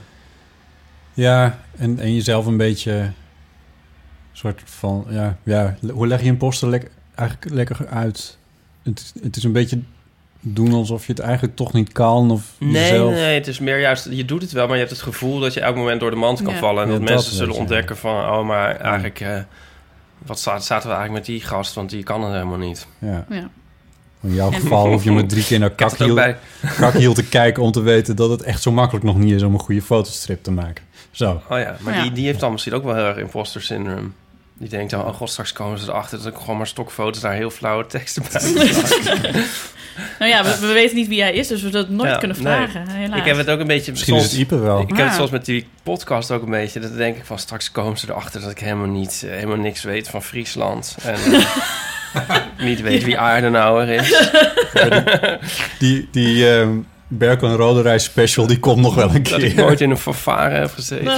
Ja, en, en jezelf een beetje... soort van... Ja, ja, hoe leg je een poster lek, eigenlijk lekker uit? Het, is- het is een beetje doen alsof je het eigenlijk toch niet kan. Of Nee, jezelf... nee, het is meer juist, je doet het wel, maar je hebt het gevoel dat je elk moment door de mand kan Ja. vallen. En Ja, dat dat mensen zullen ontdekken van, oh, maar eigenlijk, eh, wat staat, zaten we eigenlijk met die gast, want die kan het helemaal niet. Ja. Ja. In jouw geval hoef je maar drie keer naar kakhiel, kakhiel te kijken om te weten dat het echt zo makkelijk nog niet is om een goede fotostrip te maken. Zo. oh ja, maar Ja. Die, die heeft dan misschien ook wel heel erg imposter syndrome. Die denkt dan, oh god, straks komen ze erachter dat ik gewoon maar stokfoto's daar heel flauwe teksten bij Nou ja, we, we weten niet wie hij is, dus we dat nooit Ja, kunnen nee. vragen. Helaas. Ik heb het ook een beetje... Misschien is het Ipe wel. Ik heb het zoals met die podcast ook een beetje. Dat denk ik van straks komen ze erachter dat ik helemaal niet, eh, helemaal niks weet van Friesland. En eh, niet weet wie Aardenauer is. Die, die ehm Berkel en Roderijs special, die komt nog wel een Dat ik keer. nooit in een fanfare heb gezeten.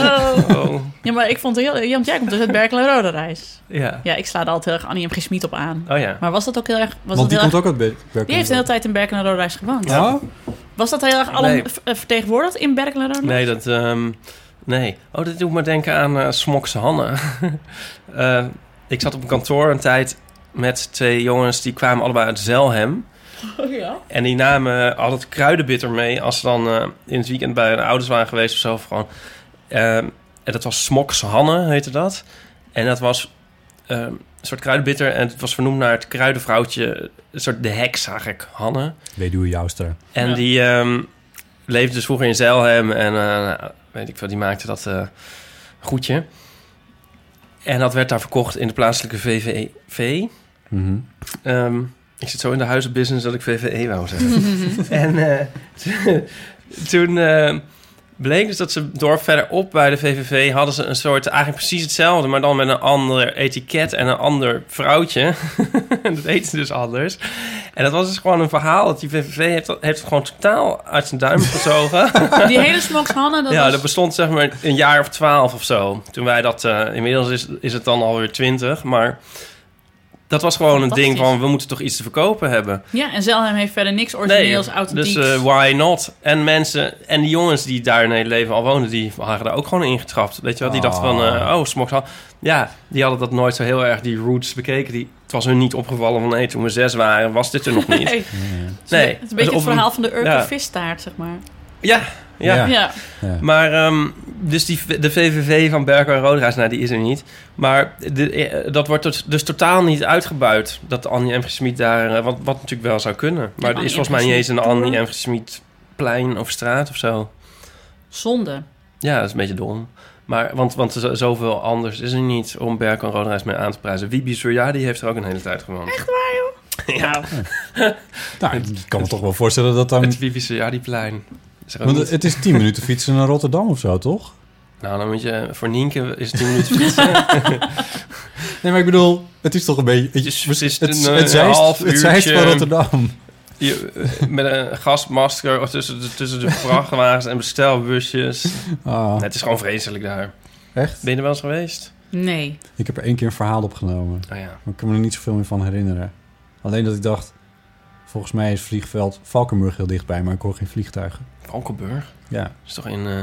Oh, Ja, maar ik vond het heel... Want jij komt dus uit Berkel en Rode Reis. ja. Ja, ik sla er altijd heel erg Annie M. G. Op aan. Oh ja. Maar was dat ook heel erg... Was Want dat die heel komt erg- ook uit Be- Berkel. die heeft de hele tijd in Berkel en Rode Reis gewoond. Ja? Was dat heel erg Nee. v- eh, vertegenwoordigd in Berkel en Rode Nee, Reis? dat... ehm, nee. Oh, dat doet me denken aan eh Smokse Hanne. Eh, ik zat op een kantoor een tijd met twee jongens... die kwamen allebei uit Zelhem. Oh, ja. En die namen altijd kruidenbitter mee... als ze dan in het weekend bij hun ouders waren geweest of zo. Of gewoon. Ehm, en dat was Smoks Hanne, heette dat. En dat was ehm, een soort kruidenbitter... en het was vernoemd naar het kruidenvrouwtje... een soort de heks eigenlijk, Hanne. Weduwe Jouster. En Ja. die ehm, leefde dus vroeger in Zeilhem. En eh, weet ik veel, die maakte dat eh, goedje. En dat werd daar verkocht in de plaatselijke VVV. Mhm. Ehm, ik zit zo in de huizenbusiness dat ik VVE wou zeggen. en eh, toen eh, bleek dus dat ze door verderop bij de VVV... hadden ze een soort, eigenlijk precies hetzelfde... maar dan met een ander etiket en een ander vrouwtje. dat eten ze dus anders. En dat was dus gewoon een verhaal... dat die VVV heeft, heeft gewoon totaal uit zijn duim gezogen. Die hele Smoks Hanne, dat ja, was... dat bestond zeg maar een jaar of twaalf of zo. Toen wij dat... eh, inmiddels is, is het dan alweer twintig, maar... Dat was gewoon een ding van... we moeten toch iets te verkopen hebben. Ja, en Zelhem heeft verder niks origineels, authentieks. Dus eh, why not? En mensen, en die jongens die daar een hele leven al woonden, die waren daar ook gewoon ingetrapt. Weet je wel? Die dachten van, eh, oh, smoks al. Ja, die hadden dat nooit zo heel erg, die roots bekeken. Die, het was hun niet opgevallen van, nee, toen we zes waren, was dit er nog niet. Nee, Nee. het is een beetje Dus het verhaal van de Urkel ja. vistaart, zeg maar. Ja, ja. Ja. Ja. Ja. Maar, ehm, dus die, de VVV van Berkel en Roderijs, nou, die is er niet. Maar de, eh, dat wordt dus, totaal niet uitgebuit. Dat Annie M. Smit daar, eh, wat, wat natuurlijk wel zou kunnen. Maar er is volgens mij niet eens een. Annie M. Smit plein of straat of zo. Zonde. Ja, dat is een beetje dom. Maar, want, want zoveel anders is er niet om Berkel en Roderijs mee aan te prijzen. Wiebe Surya, die heeft er ook een hele tijd gewoond. Echt? Nou, Nou, ik kan me toch wel voorstellen dat dan... Het Wiebe. Is er ook Want niet- het is 10 minuten fietsen naar Rotterdam of zo, toch? Nou, dan moet je... Voor Nienke is het 10 minuten fietsen. Nee, maar ik bedoel, het is toch een beetje... Het, is- het is het, een, het, Zeist- half het Zeist uurtje. van Rotterdam. Je, met een gasmasker tussen de, tussen de vrachtwagens en bestelbusjes. Ah, Nee, het is gewoon vreselijk daar. echt? Ben je er wel eens geweest? Nee. Ik heb er één keer een verhaal opgenomen. Oh ja. Maar ik kan me er niet zoveel meer van herinneren. Alleen dat ik dacht... Volgens mij is vliegveld Valkenburg heel dichtbij, maar ik hoor geen vliegtuigen. Valkenburg? Ja, Dat is toch in... eh,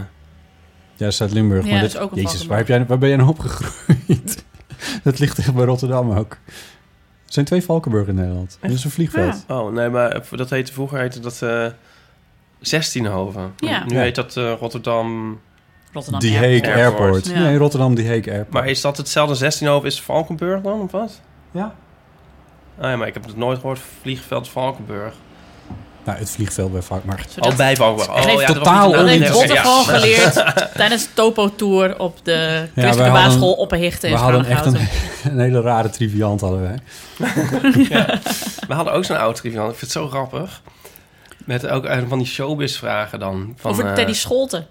ja Zuid-Limburg. Ja, maar dat dit- is ook een Jezus, waar, heb jij, waar ben jij nou opgegroeid? dat ligt echt bij Rotterdam ook. Er zijn twee Valkenburg in Nederland. Dat is een vliegveld. Oh, nee, maar dat heette vroeger heette dat eh Zestienhoven. Ja. Nu Ja. heet dat eh, Rotterdam. Rotterdam Die Airport. Hague Airport. Airport. Ja. Nee, Rotterdam Die Hague Airport. Maar is dat hetzelfde Zestienhoven? Is Valkenburg dan, of wat? Ja. Ah ja, maar ik heb het nooit gehoord. Vliegveld Valkenburg. Nou, het vliegveld bij Valkenburg. Maar Oh, bij. Hij Oh, heeft ja, totaal ja. gewoon geleerd tijdens de Topo-tour op de christelijke hadden- basisschool op een hichte in we hadden echt een, hele rare triviant hadden wij. We hadden ook zo'n oud triviant. Ik vind het zo grappig. Met ook een van die showbiz-vragen dan. Van, Over eh, Teddy Scholten.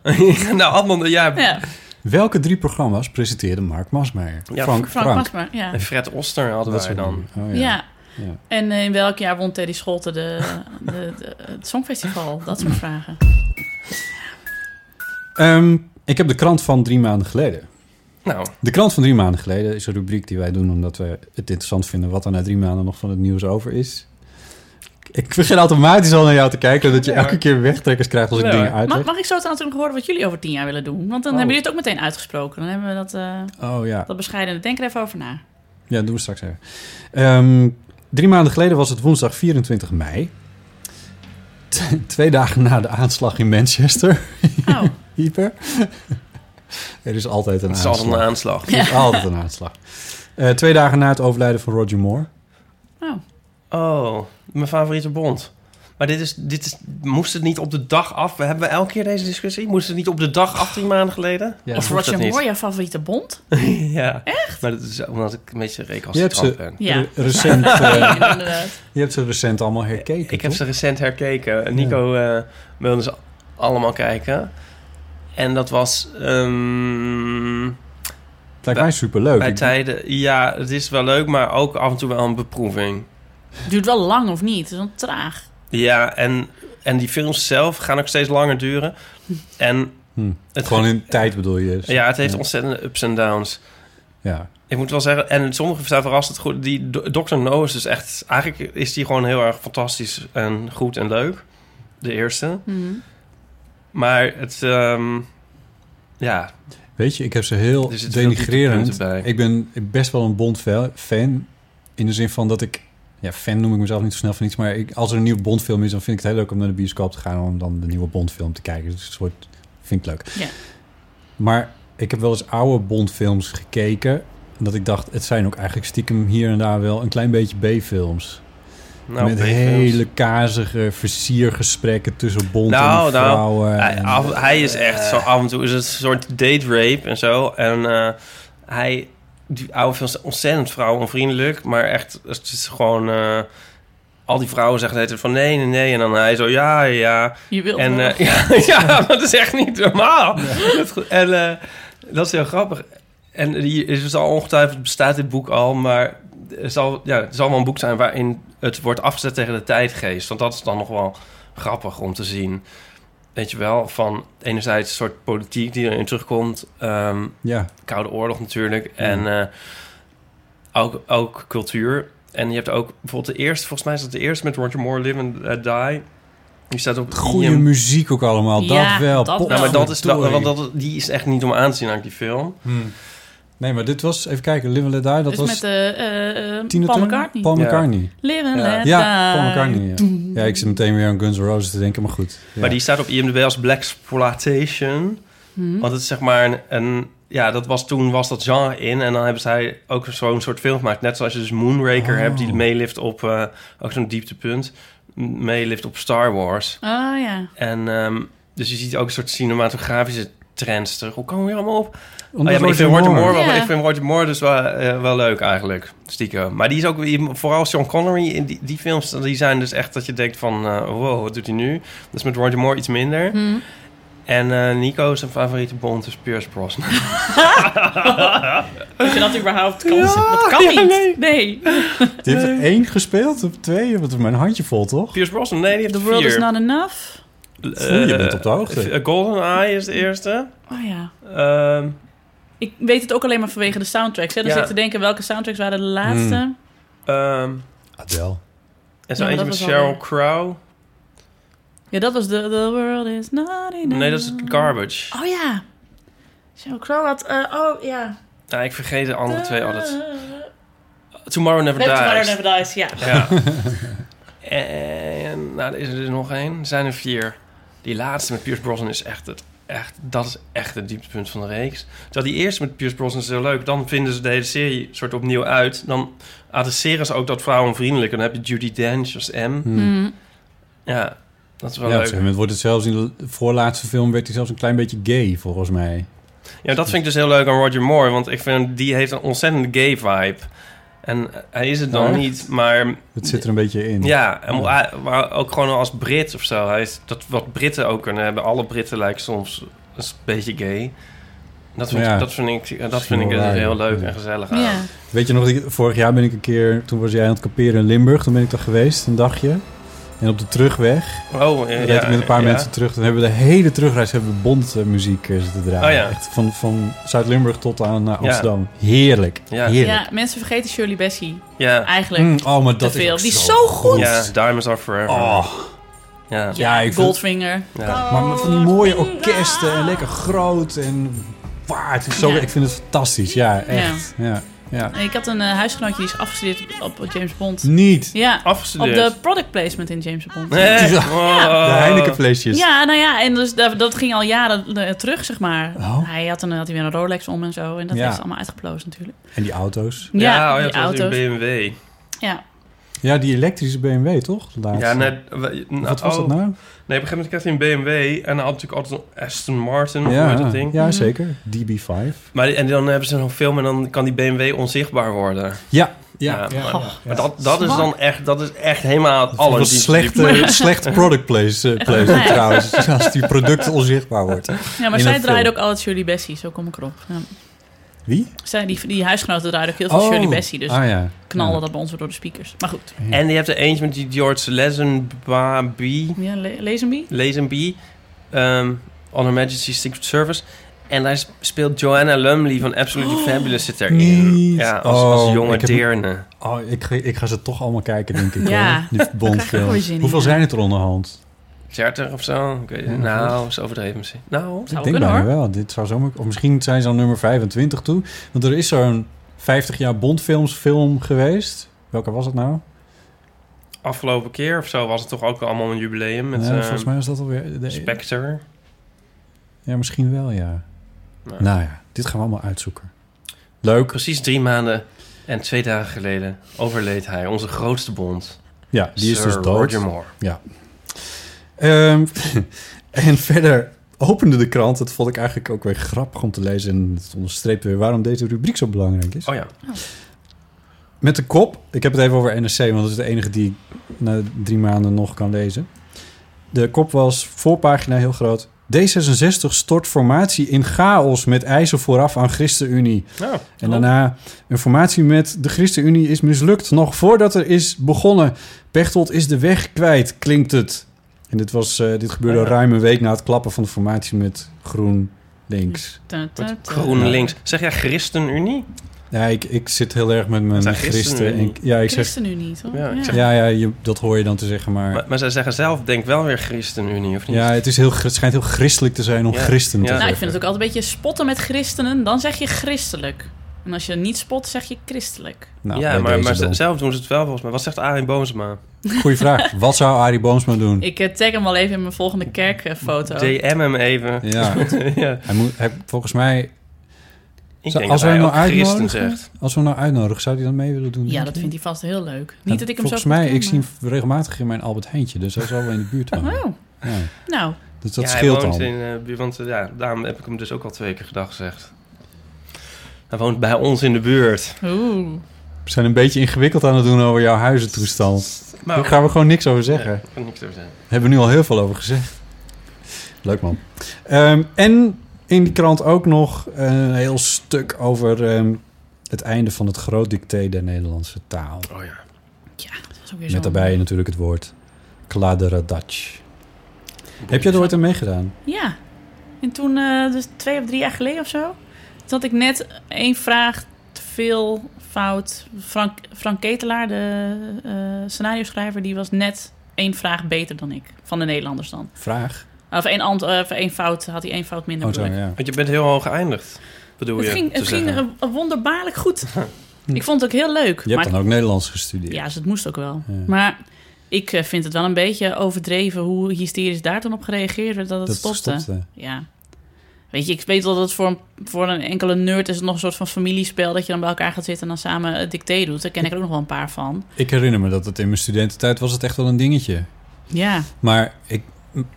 nou, allemaal... Ja, Ja, Welke drie programma's presenteerde Mark Masmeijer? Ja, Frank, Frank, Frank. Masmer. Ja. En Fred Oster hadden Dat wij dan. Oh, Ja. Ja. En in welk jaar won Teddy Scholten de, de, de- het Songfestival? Dat soort vragen. Ehm, ik heb de krant van drie maanden geleden. Nou, De krant van drie maanden geleden is een rubriek die wij doen omdat we het interessant vinden wat er na drie maanden nog van het nieuws over is. Ik begin automatisch al naar jou te kijken, dat je Ja. elke keer wegtrekkers krijgt als ik Ja. dingen Mag, uitleg. mag ik zo natuurlijk horen wat jullie over tien jaar willen doen? Want dan Oh. hebben jullie het ook meteen uitgesproken. Dan hebben we dat, eh Oh ja, dat bescheiden. Denk er even over na. ja, doen we straks even. Ehm, drie maanden geleden was het woensdag 24 mei. T- Twee dagen na de aanslag in Manchester. Oh, Hyper. er is altijd een het is aanslag. altijd een aanslag. Er is altijd een aanslag. Eh, twee dagen na het overlijden van Roger Moore. oh. Oh, mijn favoriete bond. Maar dit is, dit is, moest het niet op de dag af? We hebben elke keer deze discussie. Moest het niet op de dag af, drie maanden geleden? Ja. Of dat niet? Moore, jouw favoriete bond? ja. Echt? Maar dat is omdat ik een beetje Je recalcitrant ze ben. Ja. re- recent, eh, je hebt ze recent allemaal herkeken, Ik heb ze recent herkeken. Nico eh wilde ze allemaal kijken. En dat was... ehm, Het lijkt mij superleuk. bij tijden... Ja, het is wel leuk, maar ook af en toe wel een beproeving. Duurt wel lang of niet? Het is wel traag. Ja, en, en die films zelf gaan ook steeds langer duren. En Hm. het, Gewoon in tijd bedoel je? dus. ja, het heeft Ja. ontzettende ups en downs. Ja. Ik moet wel zeggen, en sommige zijn verrassend goed. Die Dr. No is dus echt... Eigenlijk is die gewoon heel erg fantastisch en goed en leuk. De eerste. Mhm. Maar het... ehm, ja, Weet je, ik heb ze heel Er denigrerend. Ik ben best wel een Bond-fan. In de zin van dat ik... Ja, fan noem ik mezelf niet zo snel van iets. Maar ik, als er een nieuwe Bond-film is... dan vind ik het heel leuk om naar de bioscoop te gaan... om dan de nieuwe Bond-film te kijken. Dus het soort, vind ik leuk. Ja. Maar ik heb wel eens oude Bond-films gekeken... en dat ik dacht... het zijn ook eigenlijk stiekem hier en daar wel... een klein beetje B-films. nou, met hele kazige versiergesprekken tussen Bond Nou, en nou, vrouwen. Hij, en- af- hij is echt zo af en toe is het een soort date rape en zo. En eh, hij, die oude films ontzettend vrouwenvriendelijk, maar echt, het is gewoon. eh, al die vrouwen zeggen tijd van nee, nee, nee. En dan hij zo, ja, ja. Je wilt En eh, ja, ja, maar dat is echt niet normaal. En eh, dat is heel grappig. En die is al ongetwijfeld bestaat dit boek al, maar er zal, ja, het zal wel een boek zijn waarin het wordt afgezet tegen de tijdgeest. Want dat is dan nog wel grappig om te zien. Weet je wel, van enerzijds een soort politiek die erin terugkomt. ehm, ja, Koude Oorlog natuurlijk. En eh, ook, ook cultuur. En je hebt ook bijvoorbeeld de eerste, volgens mij is dat de eerste met Roger Moore, Live and eh, Die. Die staat op goede IM. muziek ook allemaal. Ja, dat wel. dat. Nou, maar dat is want dat, die is echt niet om aan te zien aan die film. Hmm. Nee, maar dit was... Even kijken. Live and Let Die. Dat dus was... met eh, eh, eh, Tina Paul Turner? McCartney. Paul Ja. McCartney. Live and Ja. let Ja, Paul. McCartney. Ja. ja, ik zit meteen weer aan Guns N' Roses te denken, maar goed. Ja. Maar die staat op IMDb als Black Exploitation. Mhm. Want het is zeg maar een, een- ja, dat was toen was dat genre in en dan hebben zij ook zo'n soort film gemaakt, net zoals je dus Moonraker Oh. hebt die meelift op eh, ook zo'n dieptepunt, meelift op Star Wars. Ah ja. En ehm, dus je ziet ook een soort cinematografische trends terug. Hoe komen we hier allemaal op? Omdat oh ja, maar ik vind Roger Moore- Moore, wel, Ja. ik vind Roger Moore dus wel, eh, wel leuk eigenlijk, stiekem. Maar die is ook vooral Sean Connery in die, die films, die zijn dus echt dat je denkt van, eh, wow, wat doet hij nu? Dat is met Roger Moore iets minder. Mhm. En eh, Nico, zijn favoriete Bond is Pierce Brosnan. Dat je dat überhaupt kan. Dat kan ja, niet. Nee. Die heeft één gespeeld of twee? Want mijn handje vol, toch? Pierce Brosnan, nee, die heeft The world vier. is not enough. Je bent op de hoogte. Eh, Golden Eye is de eerste. Oh ja. Ehm, Ik weet het ook alleen maar vanwege de soundtracks. Hè. Dan Ja. zit ik te denken, welke soundtracks waren de laatste? ehm, Adele. en zo Ja, eentje met Sheryl Crow. Ja, dat was de The World is not enough. Nee, dat is Garbage. Oh ja. Sheryl Crow had... eh, oh ja. Ja, ik vergeet de andere twee altijd. Tomorrow Never Never Tomorrow Dies. Never Dies, ja. Ja. en nou, er is er dus nog één. Er zijn er vier. Die laatste met Pierce Brosnan is echt het... Echt, dat is echt het dieptepunt van de reeks. Terwijl die eerste met Pierce Brosnan is heel leuk. Dan vinden ze de hele serie soort opnieuw uit. Dan adresseren ze ook dat vrouwenvriendelijk. En dan heb je Judy Dench als M. Hmm. Ja, dat is wel Ja, op een leuk. gegeven moment wordt het zelfs in de voorlaatste film... werd hij zelfs een klein beetje gay, volgens mij. Ja, dat vind ik dus heel leuk aan Roger Moore. Want ik vind, die heeft een ontzettende gay vibe. En hij is het dan Ja, niet, maar... Het zit er een beetje in. Ja, en Ja. hij- maar ook gewoon als Brit of zo. Hij is, dat wat Britten ook kunnen hebben. Alle Britten lijken soms een beetje gay. Dat vind, Ja. ik, dat vind ik, dat vind ik er waar, heel ja. leuk en gezellig aan. Ja. Weet je nog, vorig jaar ben ik een keer... Toen was jij aan het kamperen in Limburg. Toen ben ik daar geweest, een dagje. En op de terugweg Oh, ja, reed ik met een paar ja. mensen terug. Dan hebben we de hele terugreis hebben we bondmuziek eh, zitten draaien. Oh ja. Echt van, van Zuid-Limburg tot aan eh, Ja. Amsterdam. Heerlijk. Ja. Heerlijk. ja, mensen vergeten Shirley Bassey. Ja, Eigenlijk Mm, oh, maar dat is veel. ook Die is zo goed. ja, Diamonds Are Forever. Oh, Ja. Ja, ik vind- Goldfinger. Ja. maar met van die mooie orkesten en lekker groot en waar. Het is zo, Ja. Ik vind het fantastisch. Ja, echt. Ja. Ja. En ik had een eh, huisgenootje die is afgestudeerd op, op James Bond. Niet. Ja, op Afgestudeerd. de product placement in James Bond. Nee. Ja. Oh. De Heineken flesjes. Ja, nou ja, en dus dat, dat ging al jaren eh, terug, zeg maar. Oh. Hij had, een, had hij weer een Rolex om en zo. En dat Ja. heeft ze allemaal uitgeplozen natuurlijk. En die auto's. Ja, Ja, oh, die auto's. een BMW. Ja. Ja, die elektrische BMW, toch? De laatste. Ja, net, we- Wat was oh, dat nou? Nee, op een gegeven moment kreeg hij een BMW en hij had natuurlijk altijd een Aston Martin, of Ja, dat ding. ja, zeker. DB5. Maar die- en dan hebben ze een film en dan kan die BMW onzichtbaar worden. Ja. Ja, Ja. maar, maar dat, dat is dan echt, dat is echt helemaal het Dat was slechte product place, eh, Ja. trouwens. Als die product onzichtbaar wordt. ja, maar zij een draaide film. ook altijd Shirley Bassey, zo kom ik erop. Ja. Wie? Zij, die, die huisgenoten draaiden ook heel veel Shirley Bassey, dus ah, ja. Knalde Ja. dat bij ons weer door de speakers. Maar goed, En je hebt er eentje met die George Lazenby, ja, Lazenby? Lazenby, um, On Her Majesty's Secret Service. En daar speelt Joanna Lumley van Absolutely Fabulous zit erin. Niet. Ja, als, als Oh, jonge ik heb- deerne. Oh, ik, ga- ik ga ze toch allemaal kijken, denk ik. Ja, hoor. Die Bondfilms. in, Hoeveel ja. zijn het er onderhand? 30 of zo? Ik weet het. Ja, nou, is overdreven misschien. Nou, Zou ik kunnen, denk hoor. wel. Dit zou zomaar... Of misschien zijn ze al nummer 25 toe. Want er is zo'n 50 jaar Bondfilms film geweest. Welke was het nou? afgelopen keer of zo was het toch ook allemaal een jubileum met Ja, eh, volgens mij was dat alweer... De, Spectre. ja, misschien wel, ja. Nou, Nou ja, dit gaan we allemaal uitzoeken. Leuk. Precies drie maanden en twee dagen geleden overleed hij, onze grootste bond. Ja, die is Sir dus dood. Roger Moore. Ehm, en verder opende de krant. Dat vond ik eigenlijk ook weer grappig om te lezen. En het onderstreept weer waarom deze rubriek zo belangrijk is. Oh ja. Met de kop. Ik heb het even over NRC, want dat is de enige die ik na drie maanden nog kan lezen. De kop was voorpagina heel groot. D66 stort formatie in chaos met eisen vooraf aan ChristenUnie. En daarna een formatie met de ChristenUnie is mislukt. Nog voordat er is begonnen. Pechtold is de weg kwijt, klinkt het. En dit, was, eh, dit gebeurde Oh ja. ruim een week na het klappen van de formatie met Groen Links. Ta. GroenLinks. Zeg jij ChristenUnie? Ja, ik, ik zit heel erg met mijn Zijn christen. ChristenUnie. En, ja, ik zeg, ChristenUnie, toch? Ja, ik zeg- ja, ja je, dat hoor je dan te zeggen, maar... Maar, maar zij zeggen zelf, denk wel weer ChristenUnie, of niet? ja, het, is heel, het schijnt heel christelijk te zijn om Ja, christen te ja. zeggen. Nou, ik vind het ook altijd een beetje spotten met christenen. Dan zeg je christelijk. En als je niet spot, zeg je christelijk. Nou, ja, maar, maar dan. zelf doen ze het wel volgens mij. Wat zegt Arie Boomsma? Goeie vraag. Wat zou Arie Boomsma doen? Ik eh, tag hem wel even in mijn volgende kerkfoto. DM hem even. Ja. ja. Hij moet, hij, volgens mij, Ik Zou- denk als dat wij hij hem ook nou christen uitnodigen? zegt. als we hem nou uitnodigen, zou hij dan mee willen doen? Ja, dat vindt hij vast heel leuk. Ja, Niet dat ik hem volgens zo mij, ik zie hem regelmatig in mijn Albert Heintje, dus hij zal wel in de buurt wonen. Oh, Ja. nou. Dus dat ja, scheelt hij woont al. in, eh, buurt, want eh, ja, daarom heb ik hem dus ook al twee keer gedag gezegd. Hij woont bij ons in de buurt. Oeh. We zijn een beetje ingewikkeld aan het doen over jouw huizentoestand. Maar Daar gaan we gewoon niks over zeggen. Ja, kan niks over zeggen. Hebben we nu al heel veel over gezegd. Leuk man. Ehm, en in die krant ook nog een heel stuk over ehm, het einde van het groot dicté der Nederlandse taal. Oh ja. Ja, dat was ook weer Met zo. daarbij natuurlijk het woord kladderadatsch. Heb jij er ooit aan meegedaan? Ja. En toen, eh, dus twee of drie jaar geleden of zo, toen had ik net één vraag te veel fout. Frank, Frank Ketelaar, de eh scenario schrijver, die was net één vraag beter dan ik. Van de Nederlanders dan. Vraag? Of één, ant, eh, of één fout, had hij één fout minder. Oh, ja. Want je bent heel hoog geëindigd, bedoel Het je ging, het ging zeggen. eh, wonderbaarlijk goed. ik vond het ook heel leuk. Je hebt dan ook Nederlands gestudeerd. Ja, dus het moest ook wel. Ja. Maar ik vind het wel een beetje overdreven hoe hysterisch daar toen op gereageerd werd dat het dat stopte. stopte. Ja. Weet je, ik weet wel dat het voor een, voor een enkele nerd is het nog een soort van familiespel dat je dan bij elkaar gaat zitten en dan samen het dicté doet. Daar ken ik er ook nog wel een paar van. Ik herinner me dat het in mijn studententijd was het echt wel een dingetje. Ja, Maar, ik,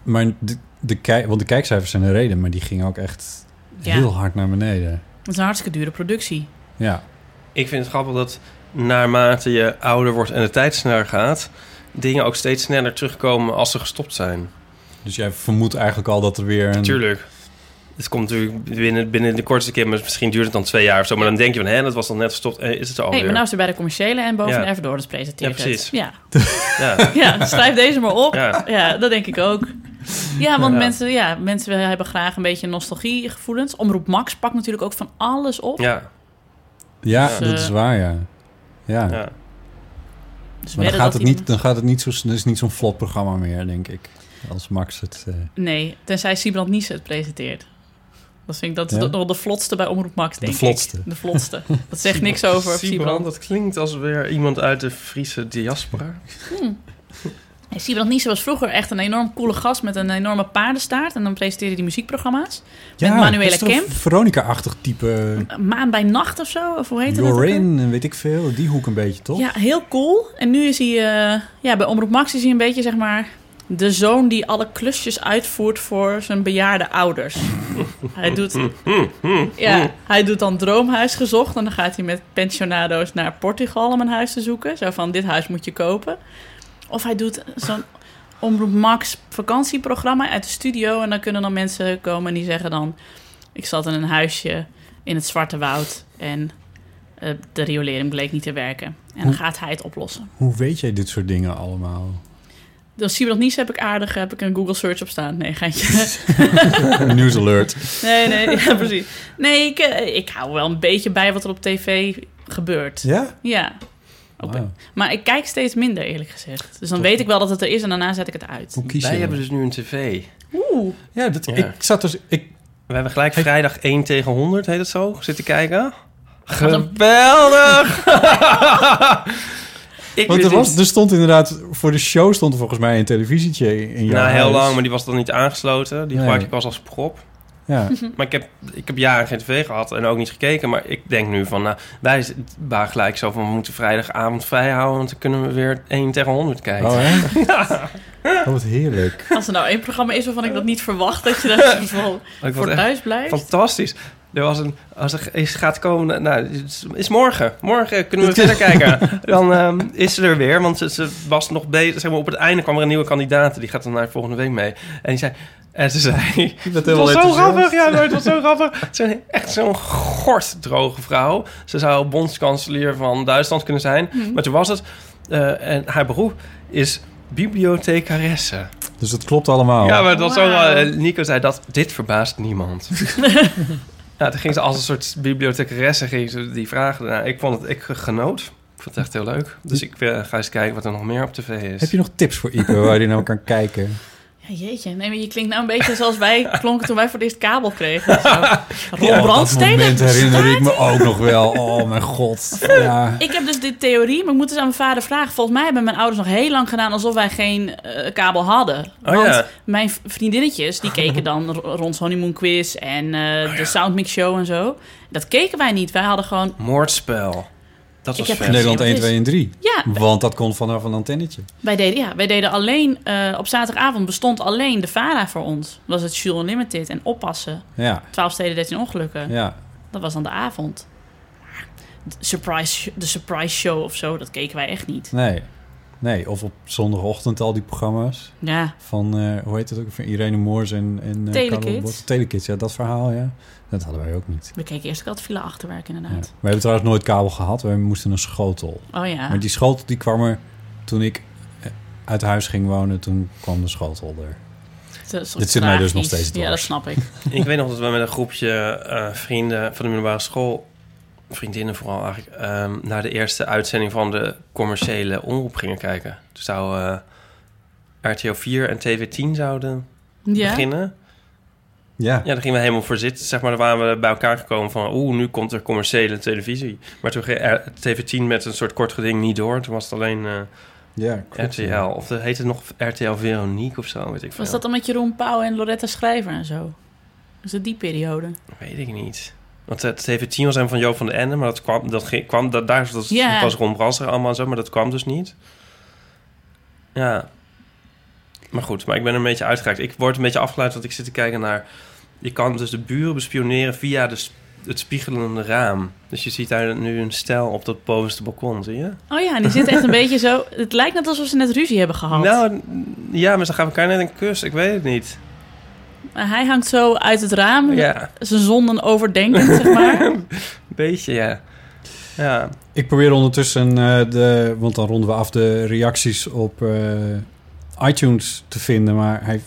maar de, de, kijk, want de kijkcijfers zijn de reden, maar die gingen ook echt Ja. heel hard naar beneden. het is een hartstikke dure productie. Ja, Ik vind het grappig dat naarmate je ouder wordt en de tijd sneller gaat... dingen ook steeds sneller terugkomen als ze gestopt zijn. dus jij vermoedt eigenlijk al dat er weer een... Natuurlijk. Het komt natuurlijk binnen, binnen de kortste keer... maar misschien duurt het dan twee jaar of zo. Maar dan denk je van, hè, dat was dan net gestopt. En is het er Hé, alweer. maar nou is er bij de commerciële en boven Ja. de Everdoors presenteert Ja, precies. het. Ja, Ja. ja, schrijf deze maar op. Ja. Ja, dat denk ik ook. Ja, want Ja. Mensen, ja, mensen hebben graag een beetje nostalgiegevoelens. Omroep Max pakt natuurlijk ook van alles op. Ja, Ja, Dus, dat eh, is waar, ja. Ja, ja. Dus maar dan gaat, het niet, dan gaat het niet zo... Het is niet zo'n vlot programma meer, denk ik. Als Max het... eh, Nee, tenzij Sibrand Niesen het presenteert. Dat vind ik dat is Ja? nog de vlotste bij Omroep Max, denk vlotste. ik. De vlotste. Dat zegt niks over Sibrand. dat klinkt als weer iemand uit de Friese diaspora. Nee, Sibrand Niesen was vroeger echt een enorm coole gast met een enorme paardenstaart. En dan presenteerde hij muziekprogramma's. ja, Manuela Kemp? Veronica-achtig type... Maan bij nacht of zo, of hoe heet dat? Jorin en weet ik veel. Die hoek een beetje, toch? Ja, heel cool. En nu is hij, eh, ja, bij Omroep Max is hij een beetje, zeg maar, de zoon die alle klusjes uitvoert voor zijn bejaarde ouders. hij doet, ja, hij doet dan Droomhuis gezocht en dan gaat hij met pensionado's naar Portugal om een huis te zoeken. Zo van, dit huis moet je kopen. Of hij doet zo'n Omroep Max vakantieprogramma uit de studio en dan kunnen dan mensen komen en die zeggen dan, ik zat in een huisje in het Zwarte Woud en eh, de riolering bleek niet te werken. En dan gaat hij het oplossen. Hoe weet jij dit soort dingen allemaal? Dus Nies heb ik aardig, heb ik een Google search op staan. Nee, geintje. News alert. Nee, nee, ja, precies. Nee, ik, eh, ik hou wel een beetje bij wat er op tv gebeurt. Ja? Ja. Maar ik kijk steeds minder, eerlijk gezegd. Dus dan weet ik wel dat het er is en daarna zet ik het uit. Hoe kies je? Wij dan? hebben dus nu een tv. Oeh. Ja, dat, Ja. ik zat dus... Ik, We hebben gelijk vrijdag 1 tegen 100, heet het zo, zitten kijken. Geweldig! ik want er, was, er stond inderdaad... Voor de show stond er volgens mij een televisietje in jouw nou, heel huis. lang, maar die was dan niet aangesloten. Die Nee. gebruik ik pas als prop. Ja. Maar ik heb, ik heb jaren geen tv gehad en ook niet gekeken. Maar ik denk nu van, nou, wij waren gelijk zo van... we moeten vrijdagavond vrij houden... want dan kunnen we weer 1 tegen 100 kijken. Oh, hè? Oh, wat heerlijk. Als er nou één programma is waarvan ik dat niet verwacht, dat je daar voor thuis blijft. fantastisch. Er was een, als er is gaat komen, nou, is, is morgen. Morgen kunnen we verder kijken. Dan ehm, is ze er weer, want ze, ze was nog bezig. Zeg maar, op het einde kwam er een nieuwe kandidaat. Die gaat dan naar volgende week mee. En die zei, en ze zei, bent het was zo grappig. Ja, het was zo grappig. Ze is echt zo'n gort droge vrouw. Ze zou bondskanselier van Duitsland kunnen zijn. Maar toen was het. eh, en haar beroep is bibliothecaresse. Dus het klopt allemaal. Ja, maar het was zo... Nico zei dat dit verbaast niemand. ja, toen ging ze als een soort bibliothecaresse ging ze die vragen. Ik vond het... Ik genoot. Ik vond het echt heel leuk. Dus ik eh, ga eens kijken wat er nog meer op tv is. Heb je nog tips voor Ipe waar je nou kan kijken? Ja, jeetje. Nee, maar je klinkt nou een beetje zoals wij klonken toen wij voor het eerst kabel kregen. Zo. Ron Oh, dat Brandstede. moment herinner ik me ook nog wel. Oh, mijn god. Ja. Ik heb dus dit theorie, maar ik moet eens aan mijn vader vragen. Volgens mij hebben mijn ouders nog heel lang gedaan alsof wij geen eh, kabel hadden. Oh, Want ja. mijn vriendinnetjes, die keken dan rond Honeymoon Quiz en eh, Oh, de Soundmix Show en zo. Dat keken wij niet. Wij hadden gewoon... Moordspel. Dat was Ik heb vet. Nederland 1, het is. 2 en 3. Ja, Want dat kon vanaf een antennetje. wij deden, ja, wij deden alleen... eh, op zaterdagavond bestond alleen de VARA voor ons. was het Jules Unlimited en oppassen. Ja, 12 steden 13 ongelukken. ja. Dat was dan de avond. De surprise, de surprise show of zo, dat keken wij echt niet. Nee. Nee, of op zondagochtend al die programma's. Ja, Van, eh, hoe heet het ook? Van Irene Moors en... en eh, Telekids. Telekids, ja, dat verhaal, ja. Dat hadden wij ook niet. we keken eerst ook altijd Villa Achterwerk Ja. inderdaad. We hebben trouwens nooit kabel gehad. We moesten een schotel. Oh ja. Maar die schotel die kwam er toen ik eh, uit huis ging wonen. Toen kwam de schotel er. Dit zit mij dus nog steeds Ja, dat snap ik. Ik weet nog dat we met een groepje eh, vrienden van de middelbare school, vriendinnen vooral eigenlijk, ehm, naar de eerste uitzending van de commerciële omroep gingen kijken. Toen zou eh, RTL 4 en TV10 zouden Ja. beginnen. Ja. Ja, daar gingen we helemaal voor zitten. Zeg maar, daar waren we bij elkaar gekomen van... oeh, nu komt er commerciële televisie. Maar toen ging R- TV10 met een soort kort geding niet door. Toen was het alleen eh, Ja, klopt, RTL. ja. Of de, heette het nog RTL Veronique of zo, weet ik veel. Was dat dan met Jeroen Pauw en Loretta Schrijver en zo? Was het die periode? Weet ik niet. Want het TV10 was helemaal van Joop van den Ende... maar dat kwam, dat ging, kwam dat, daar was, Ja. was Ron Brasser allemaal en zo... maar dat kwam dus niet. Ja. Maar goed, maar ik ben er een beetje uitgeraakt. Ik word een beetje afgeleid, want ik zit te kijken naar... Je kan dus de buren bespioneren via de, sp- het spiegelende raam. Dus je ziet daar nu een stel op dat bovenste balkon, zie je? Oh ja, die zit echt een beetje zo... Het lijkt net alsof ze net ruzie hebben gehad. Nou, ja, maar ze gaan elkaar net een kus. Ik weet het niet. Maar hij hangt zo uit het raam, Ja, zijn zonden overdenkend, zeg maar. een beetje, ja. Ja, Ik probeer ondertussen, eh, de, want dan ronden we af, de reacties op eh, iTunes te vinden. Maar hij,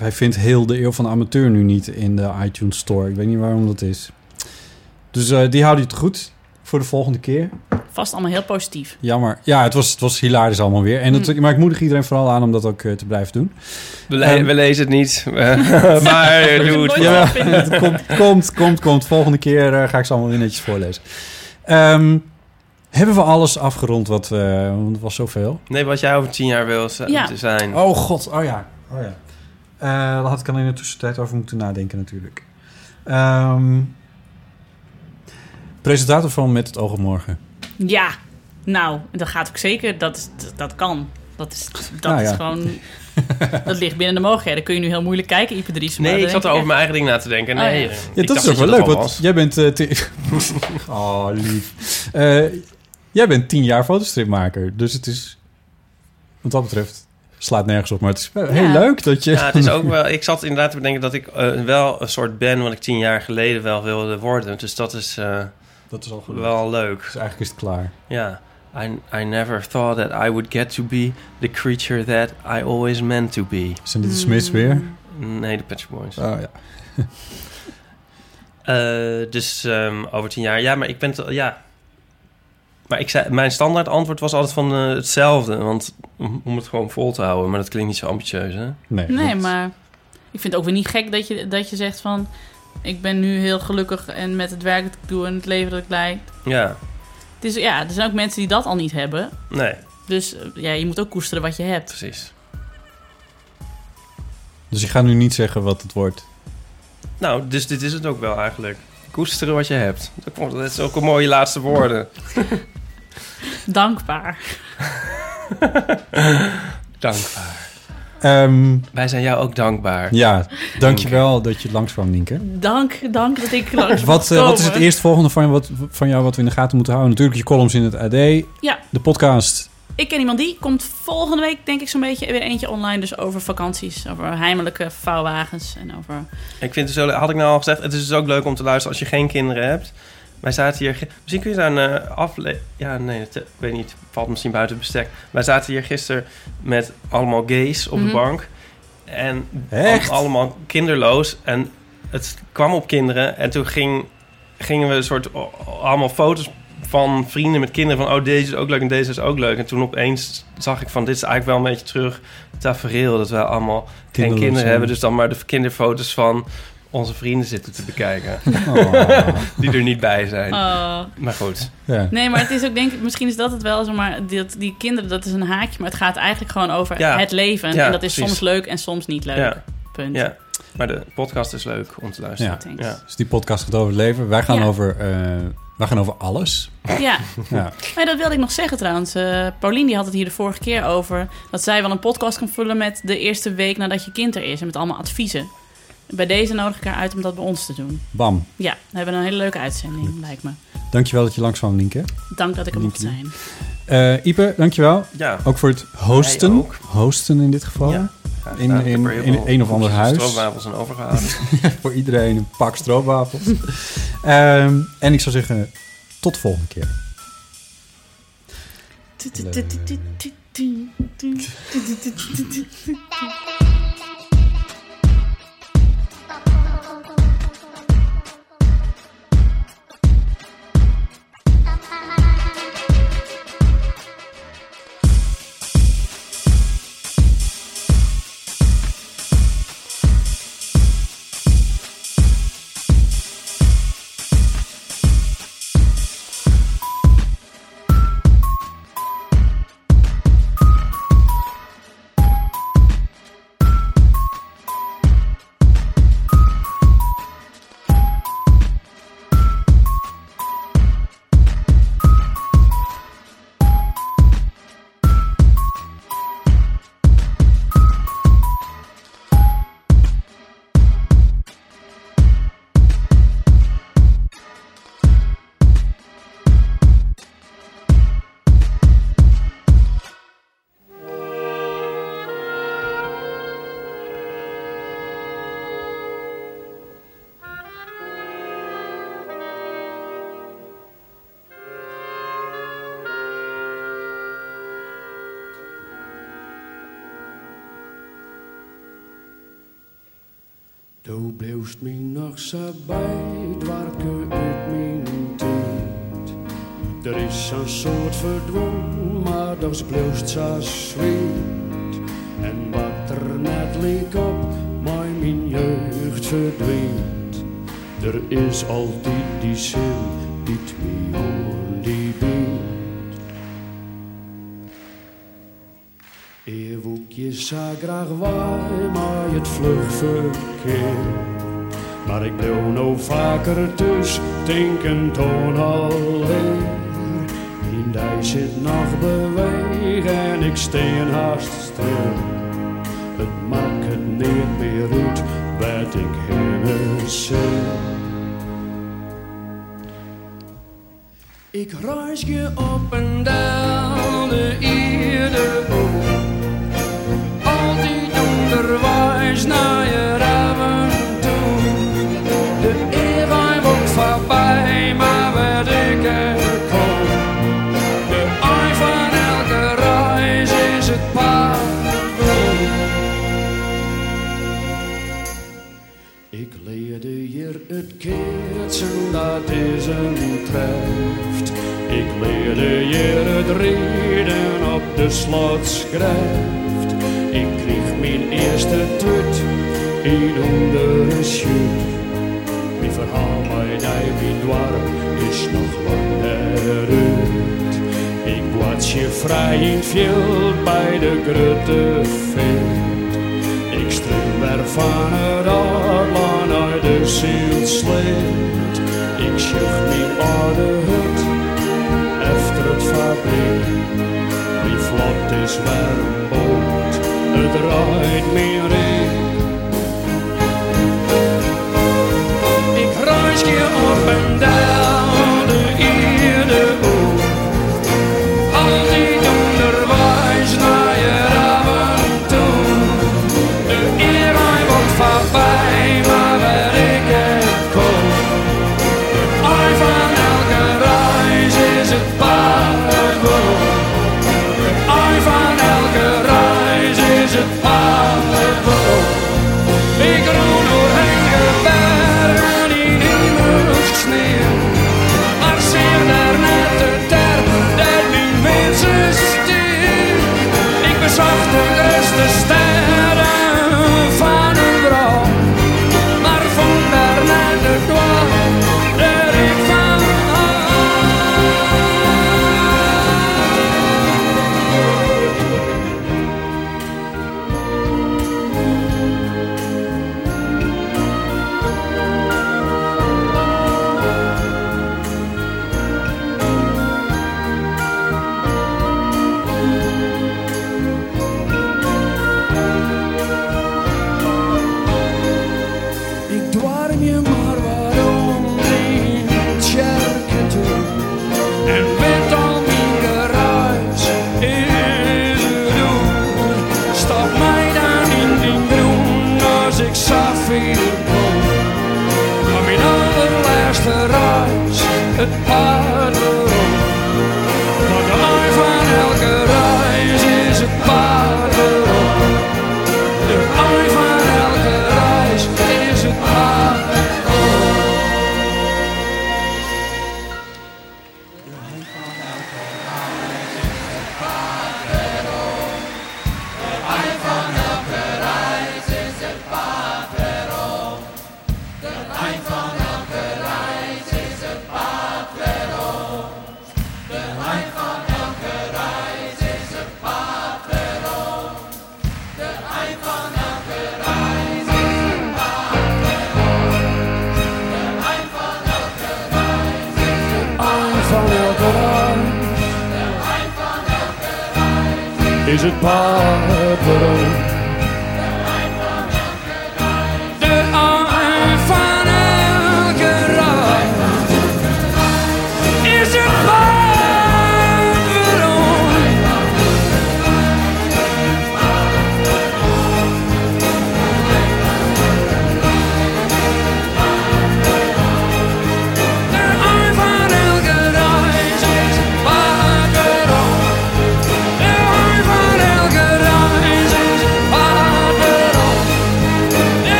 hij vindt heel de eeuw van de amateur nu niet in de iTunes Store. Ik weet niet waarom dat is. Dus eh, die houden je het goed voor de volgende keer. Vast allemaal heel positief. Jammer. Ja, het was, het was hilarisch allemaal weer. En het, Maar ik moedig iedereen vooral aan om dat ook eh, te blijven doen. we, le- we lezen het niet. maar doe het. Ja. komt, komt, komt, komt. Volgende keer eh, ga ik ze allemaal weer netjes voorlezen. Ehm, hebben we alles afgerond wat we... Want het was zoveel. Nee, wat jij over tien jaar wil Ja. zijn. Oh god, oh ja. Oh ja. Eh, daar had ik dan in de tussentijd over moeten nadenken natuurlijk. Ehm, presentator van Met het oog op morgen. Ja, nou, dat gaat ook zeker. Dat, dat, dat kan. Dat is, dat Nou ja. is gewoon... dat ligt binnen de mogelijkheden. Kun je nu heel moeilijk kijken, Ipe Dries. nee, ik zat er over mijn eigen ding na te denken. Oh, Nee, ja. dat is ook wel leuk, want jij bent... eh, ti- oh, lief. Eh, jij bent tien jaar fotostripmaker, dus het is... Wat dat betreft slaat nergens op, maar het is wel heel Ja. leuk dat je... Ja, het is ook wel... Ik zat inderdaad te bedenken dat ik eh, wel een soort ben... wat ik tien jaar geleden wel wilde worden. Dus dat is eh, dat is al goed. wel leuk. Dus eigenlijk is het klaar. Ja. I, I never thought that I would get to be the creature that I always meant to be. Zijn dit de Smiths weer? Nee, de Shop Boys. Oh ja. Eh, dus ehm, over tien jaar. Ja, maar ik ben... te- ja. Maar ik zei, mijn standaard antwoord was altijd van eh, hetzelfde. Want om, het gewoon vol te houden. Maar dat klinkt niet zo ambitieus, hè? Nee, Nee, dat- maar ik vind het ook weer niet gek dat je, dat je zegt van... Ik ben nu heel gelukkig en met het werk dat ik doe en het leven dat ik leid. Ja. Het is, ja, er zijn ook mensen die dat al niet hebben. Nee, Dus eh, ja, je moet ook koesteren wat je hebt. precies. Dus je gaat nu niet zeggen wat het wordt. Nou, dus dit is het ook wel eigenlijk. Koesteren wat je hebt. Dat komt- Dat is ook een mooie laatste woorden. Dankbaar. Dankbaar. Ehm, Wij zijn jou ook dankbaar. ja, dankjewel dat je langskwam, Nienke. Dank, dank dat ik langs Wat, eh, wat is het eerstvolgende van, wat, van jou wat we in de gaten moeten houden? Natuurlijk je columns in het AD. Ja. De podcast. Ik ken iemand die komt volgende week, denk ik, zo'n beetje weer eentje online. Dus over vakanties, over heimelijke vouwwagens en over... Ik vind het zo had ik nou al gezegd, het is dus ook leuk om te luisteren als je geen kinderen hebt. Wij zaten hier, misschien kun je daar een uh, afle... Ja, nee, ik weet niet, valt misschien buiten het bestek. Wij zaten hier gisteren met allemaal gays op Mhm. de bank. En Echt? al- allemaal kinderloos. En het kwam op kinderen. En toen ging, gingen we een soort allemaal foto's van vrienden met kinderen. Van, oh, deze is ook leuk en deze is ook leuk. En toen opeens zag ik van, dit is eigenlijk wel een beetje terug tafereel. Dat wij allemaal geen kinderen zijn. hebben. Dus dan maar de kinderfoto's van onze vrienden zitten te bekijken. Oh. die er niet bij zijn. Oh. Maar goed. ja. Nee, maar het is ook, denk ik, misschien is dat het wel zo, maar die, die kinderen, dat is een haakje. Maar het gaat eigenlijk gewoon over Ja. het leven. Ja, en dat is precies. soms leuk en soms niet leuk. Ja, Punt. ja. Maar de podcast is leuk om te luisteren. Ja. Thanks. Ja. Dus die podcast gaat over het leven. Wij gaan, Ja. over, eh, wij gaan over alles. Ja. Ja. Maar dat wilde ik nog zeggen trouwens. Eh Paulien die had het hier de vorige keer over... dat zij wel een podcast kan vullen met de eerste week nadat je kind er is. En met allemaal adviezen. Bij deze nodig ik haar uit om dat bij ons te doen. Bam. Ja, we hebben een hele leuke uitzending, lijkt me. Dankjewel dat je langs kwam, Nienke. Dank dat ik er mocht zijn. Eh Ipe, dankjewel. Ja. Ook voor het hosten. Ook. Hosten in dit geval. Ja. In- in- er in een of ander huis. Stroopwafels en overgehouden. voor iedereen een pak stroopwafels. Ehm, en ik zou zeggen, tot de volgende keer. Du mij nog zo bij, dwarke uit mijn tijd. Er is een soort verdwong, maar dat bleefst zo zweet. En wat er net leek op, maar mijn jeugd verdwijnt. Er is altijd die zin, die mij je zou graag waar, maar het vlug verkeer. Maar ik bleef nou vaker dus, denkend aan alleen. In die zit nog bewegen en ik steen haast stil. Het maakt het niet meer uit, wat ik heen zin. Ik reis je op en down de ieder altijd onderwijs naar je ramen toe. De wordt voorbij, maar waar ik er kom. De ei van elke reis is het paardboom. Ik leerde hier het keertsen dat is een treft. Ik leerde hier het reden op de slotskrijft. Mijn eerste tut in onder shoot. Mijn verhaal bij die mijn is nog langer uit. Ik was je vrij in veld bij de grote veet. Ik stream er van het Adlaan naar de ziel sleet. Ik schucht mijn oude hut efter het fabriek. Wie vlot is boot, het draait mijn reek. Ik reis je op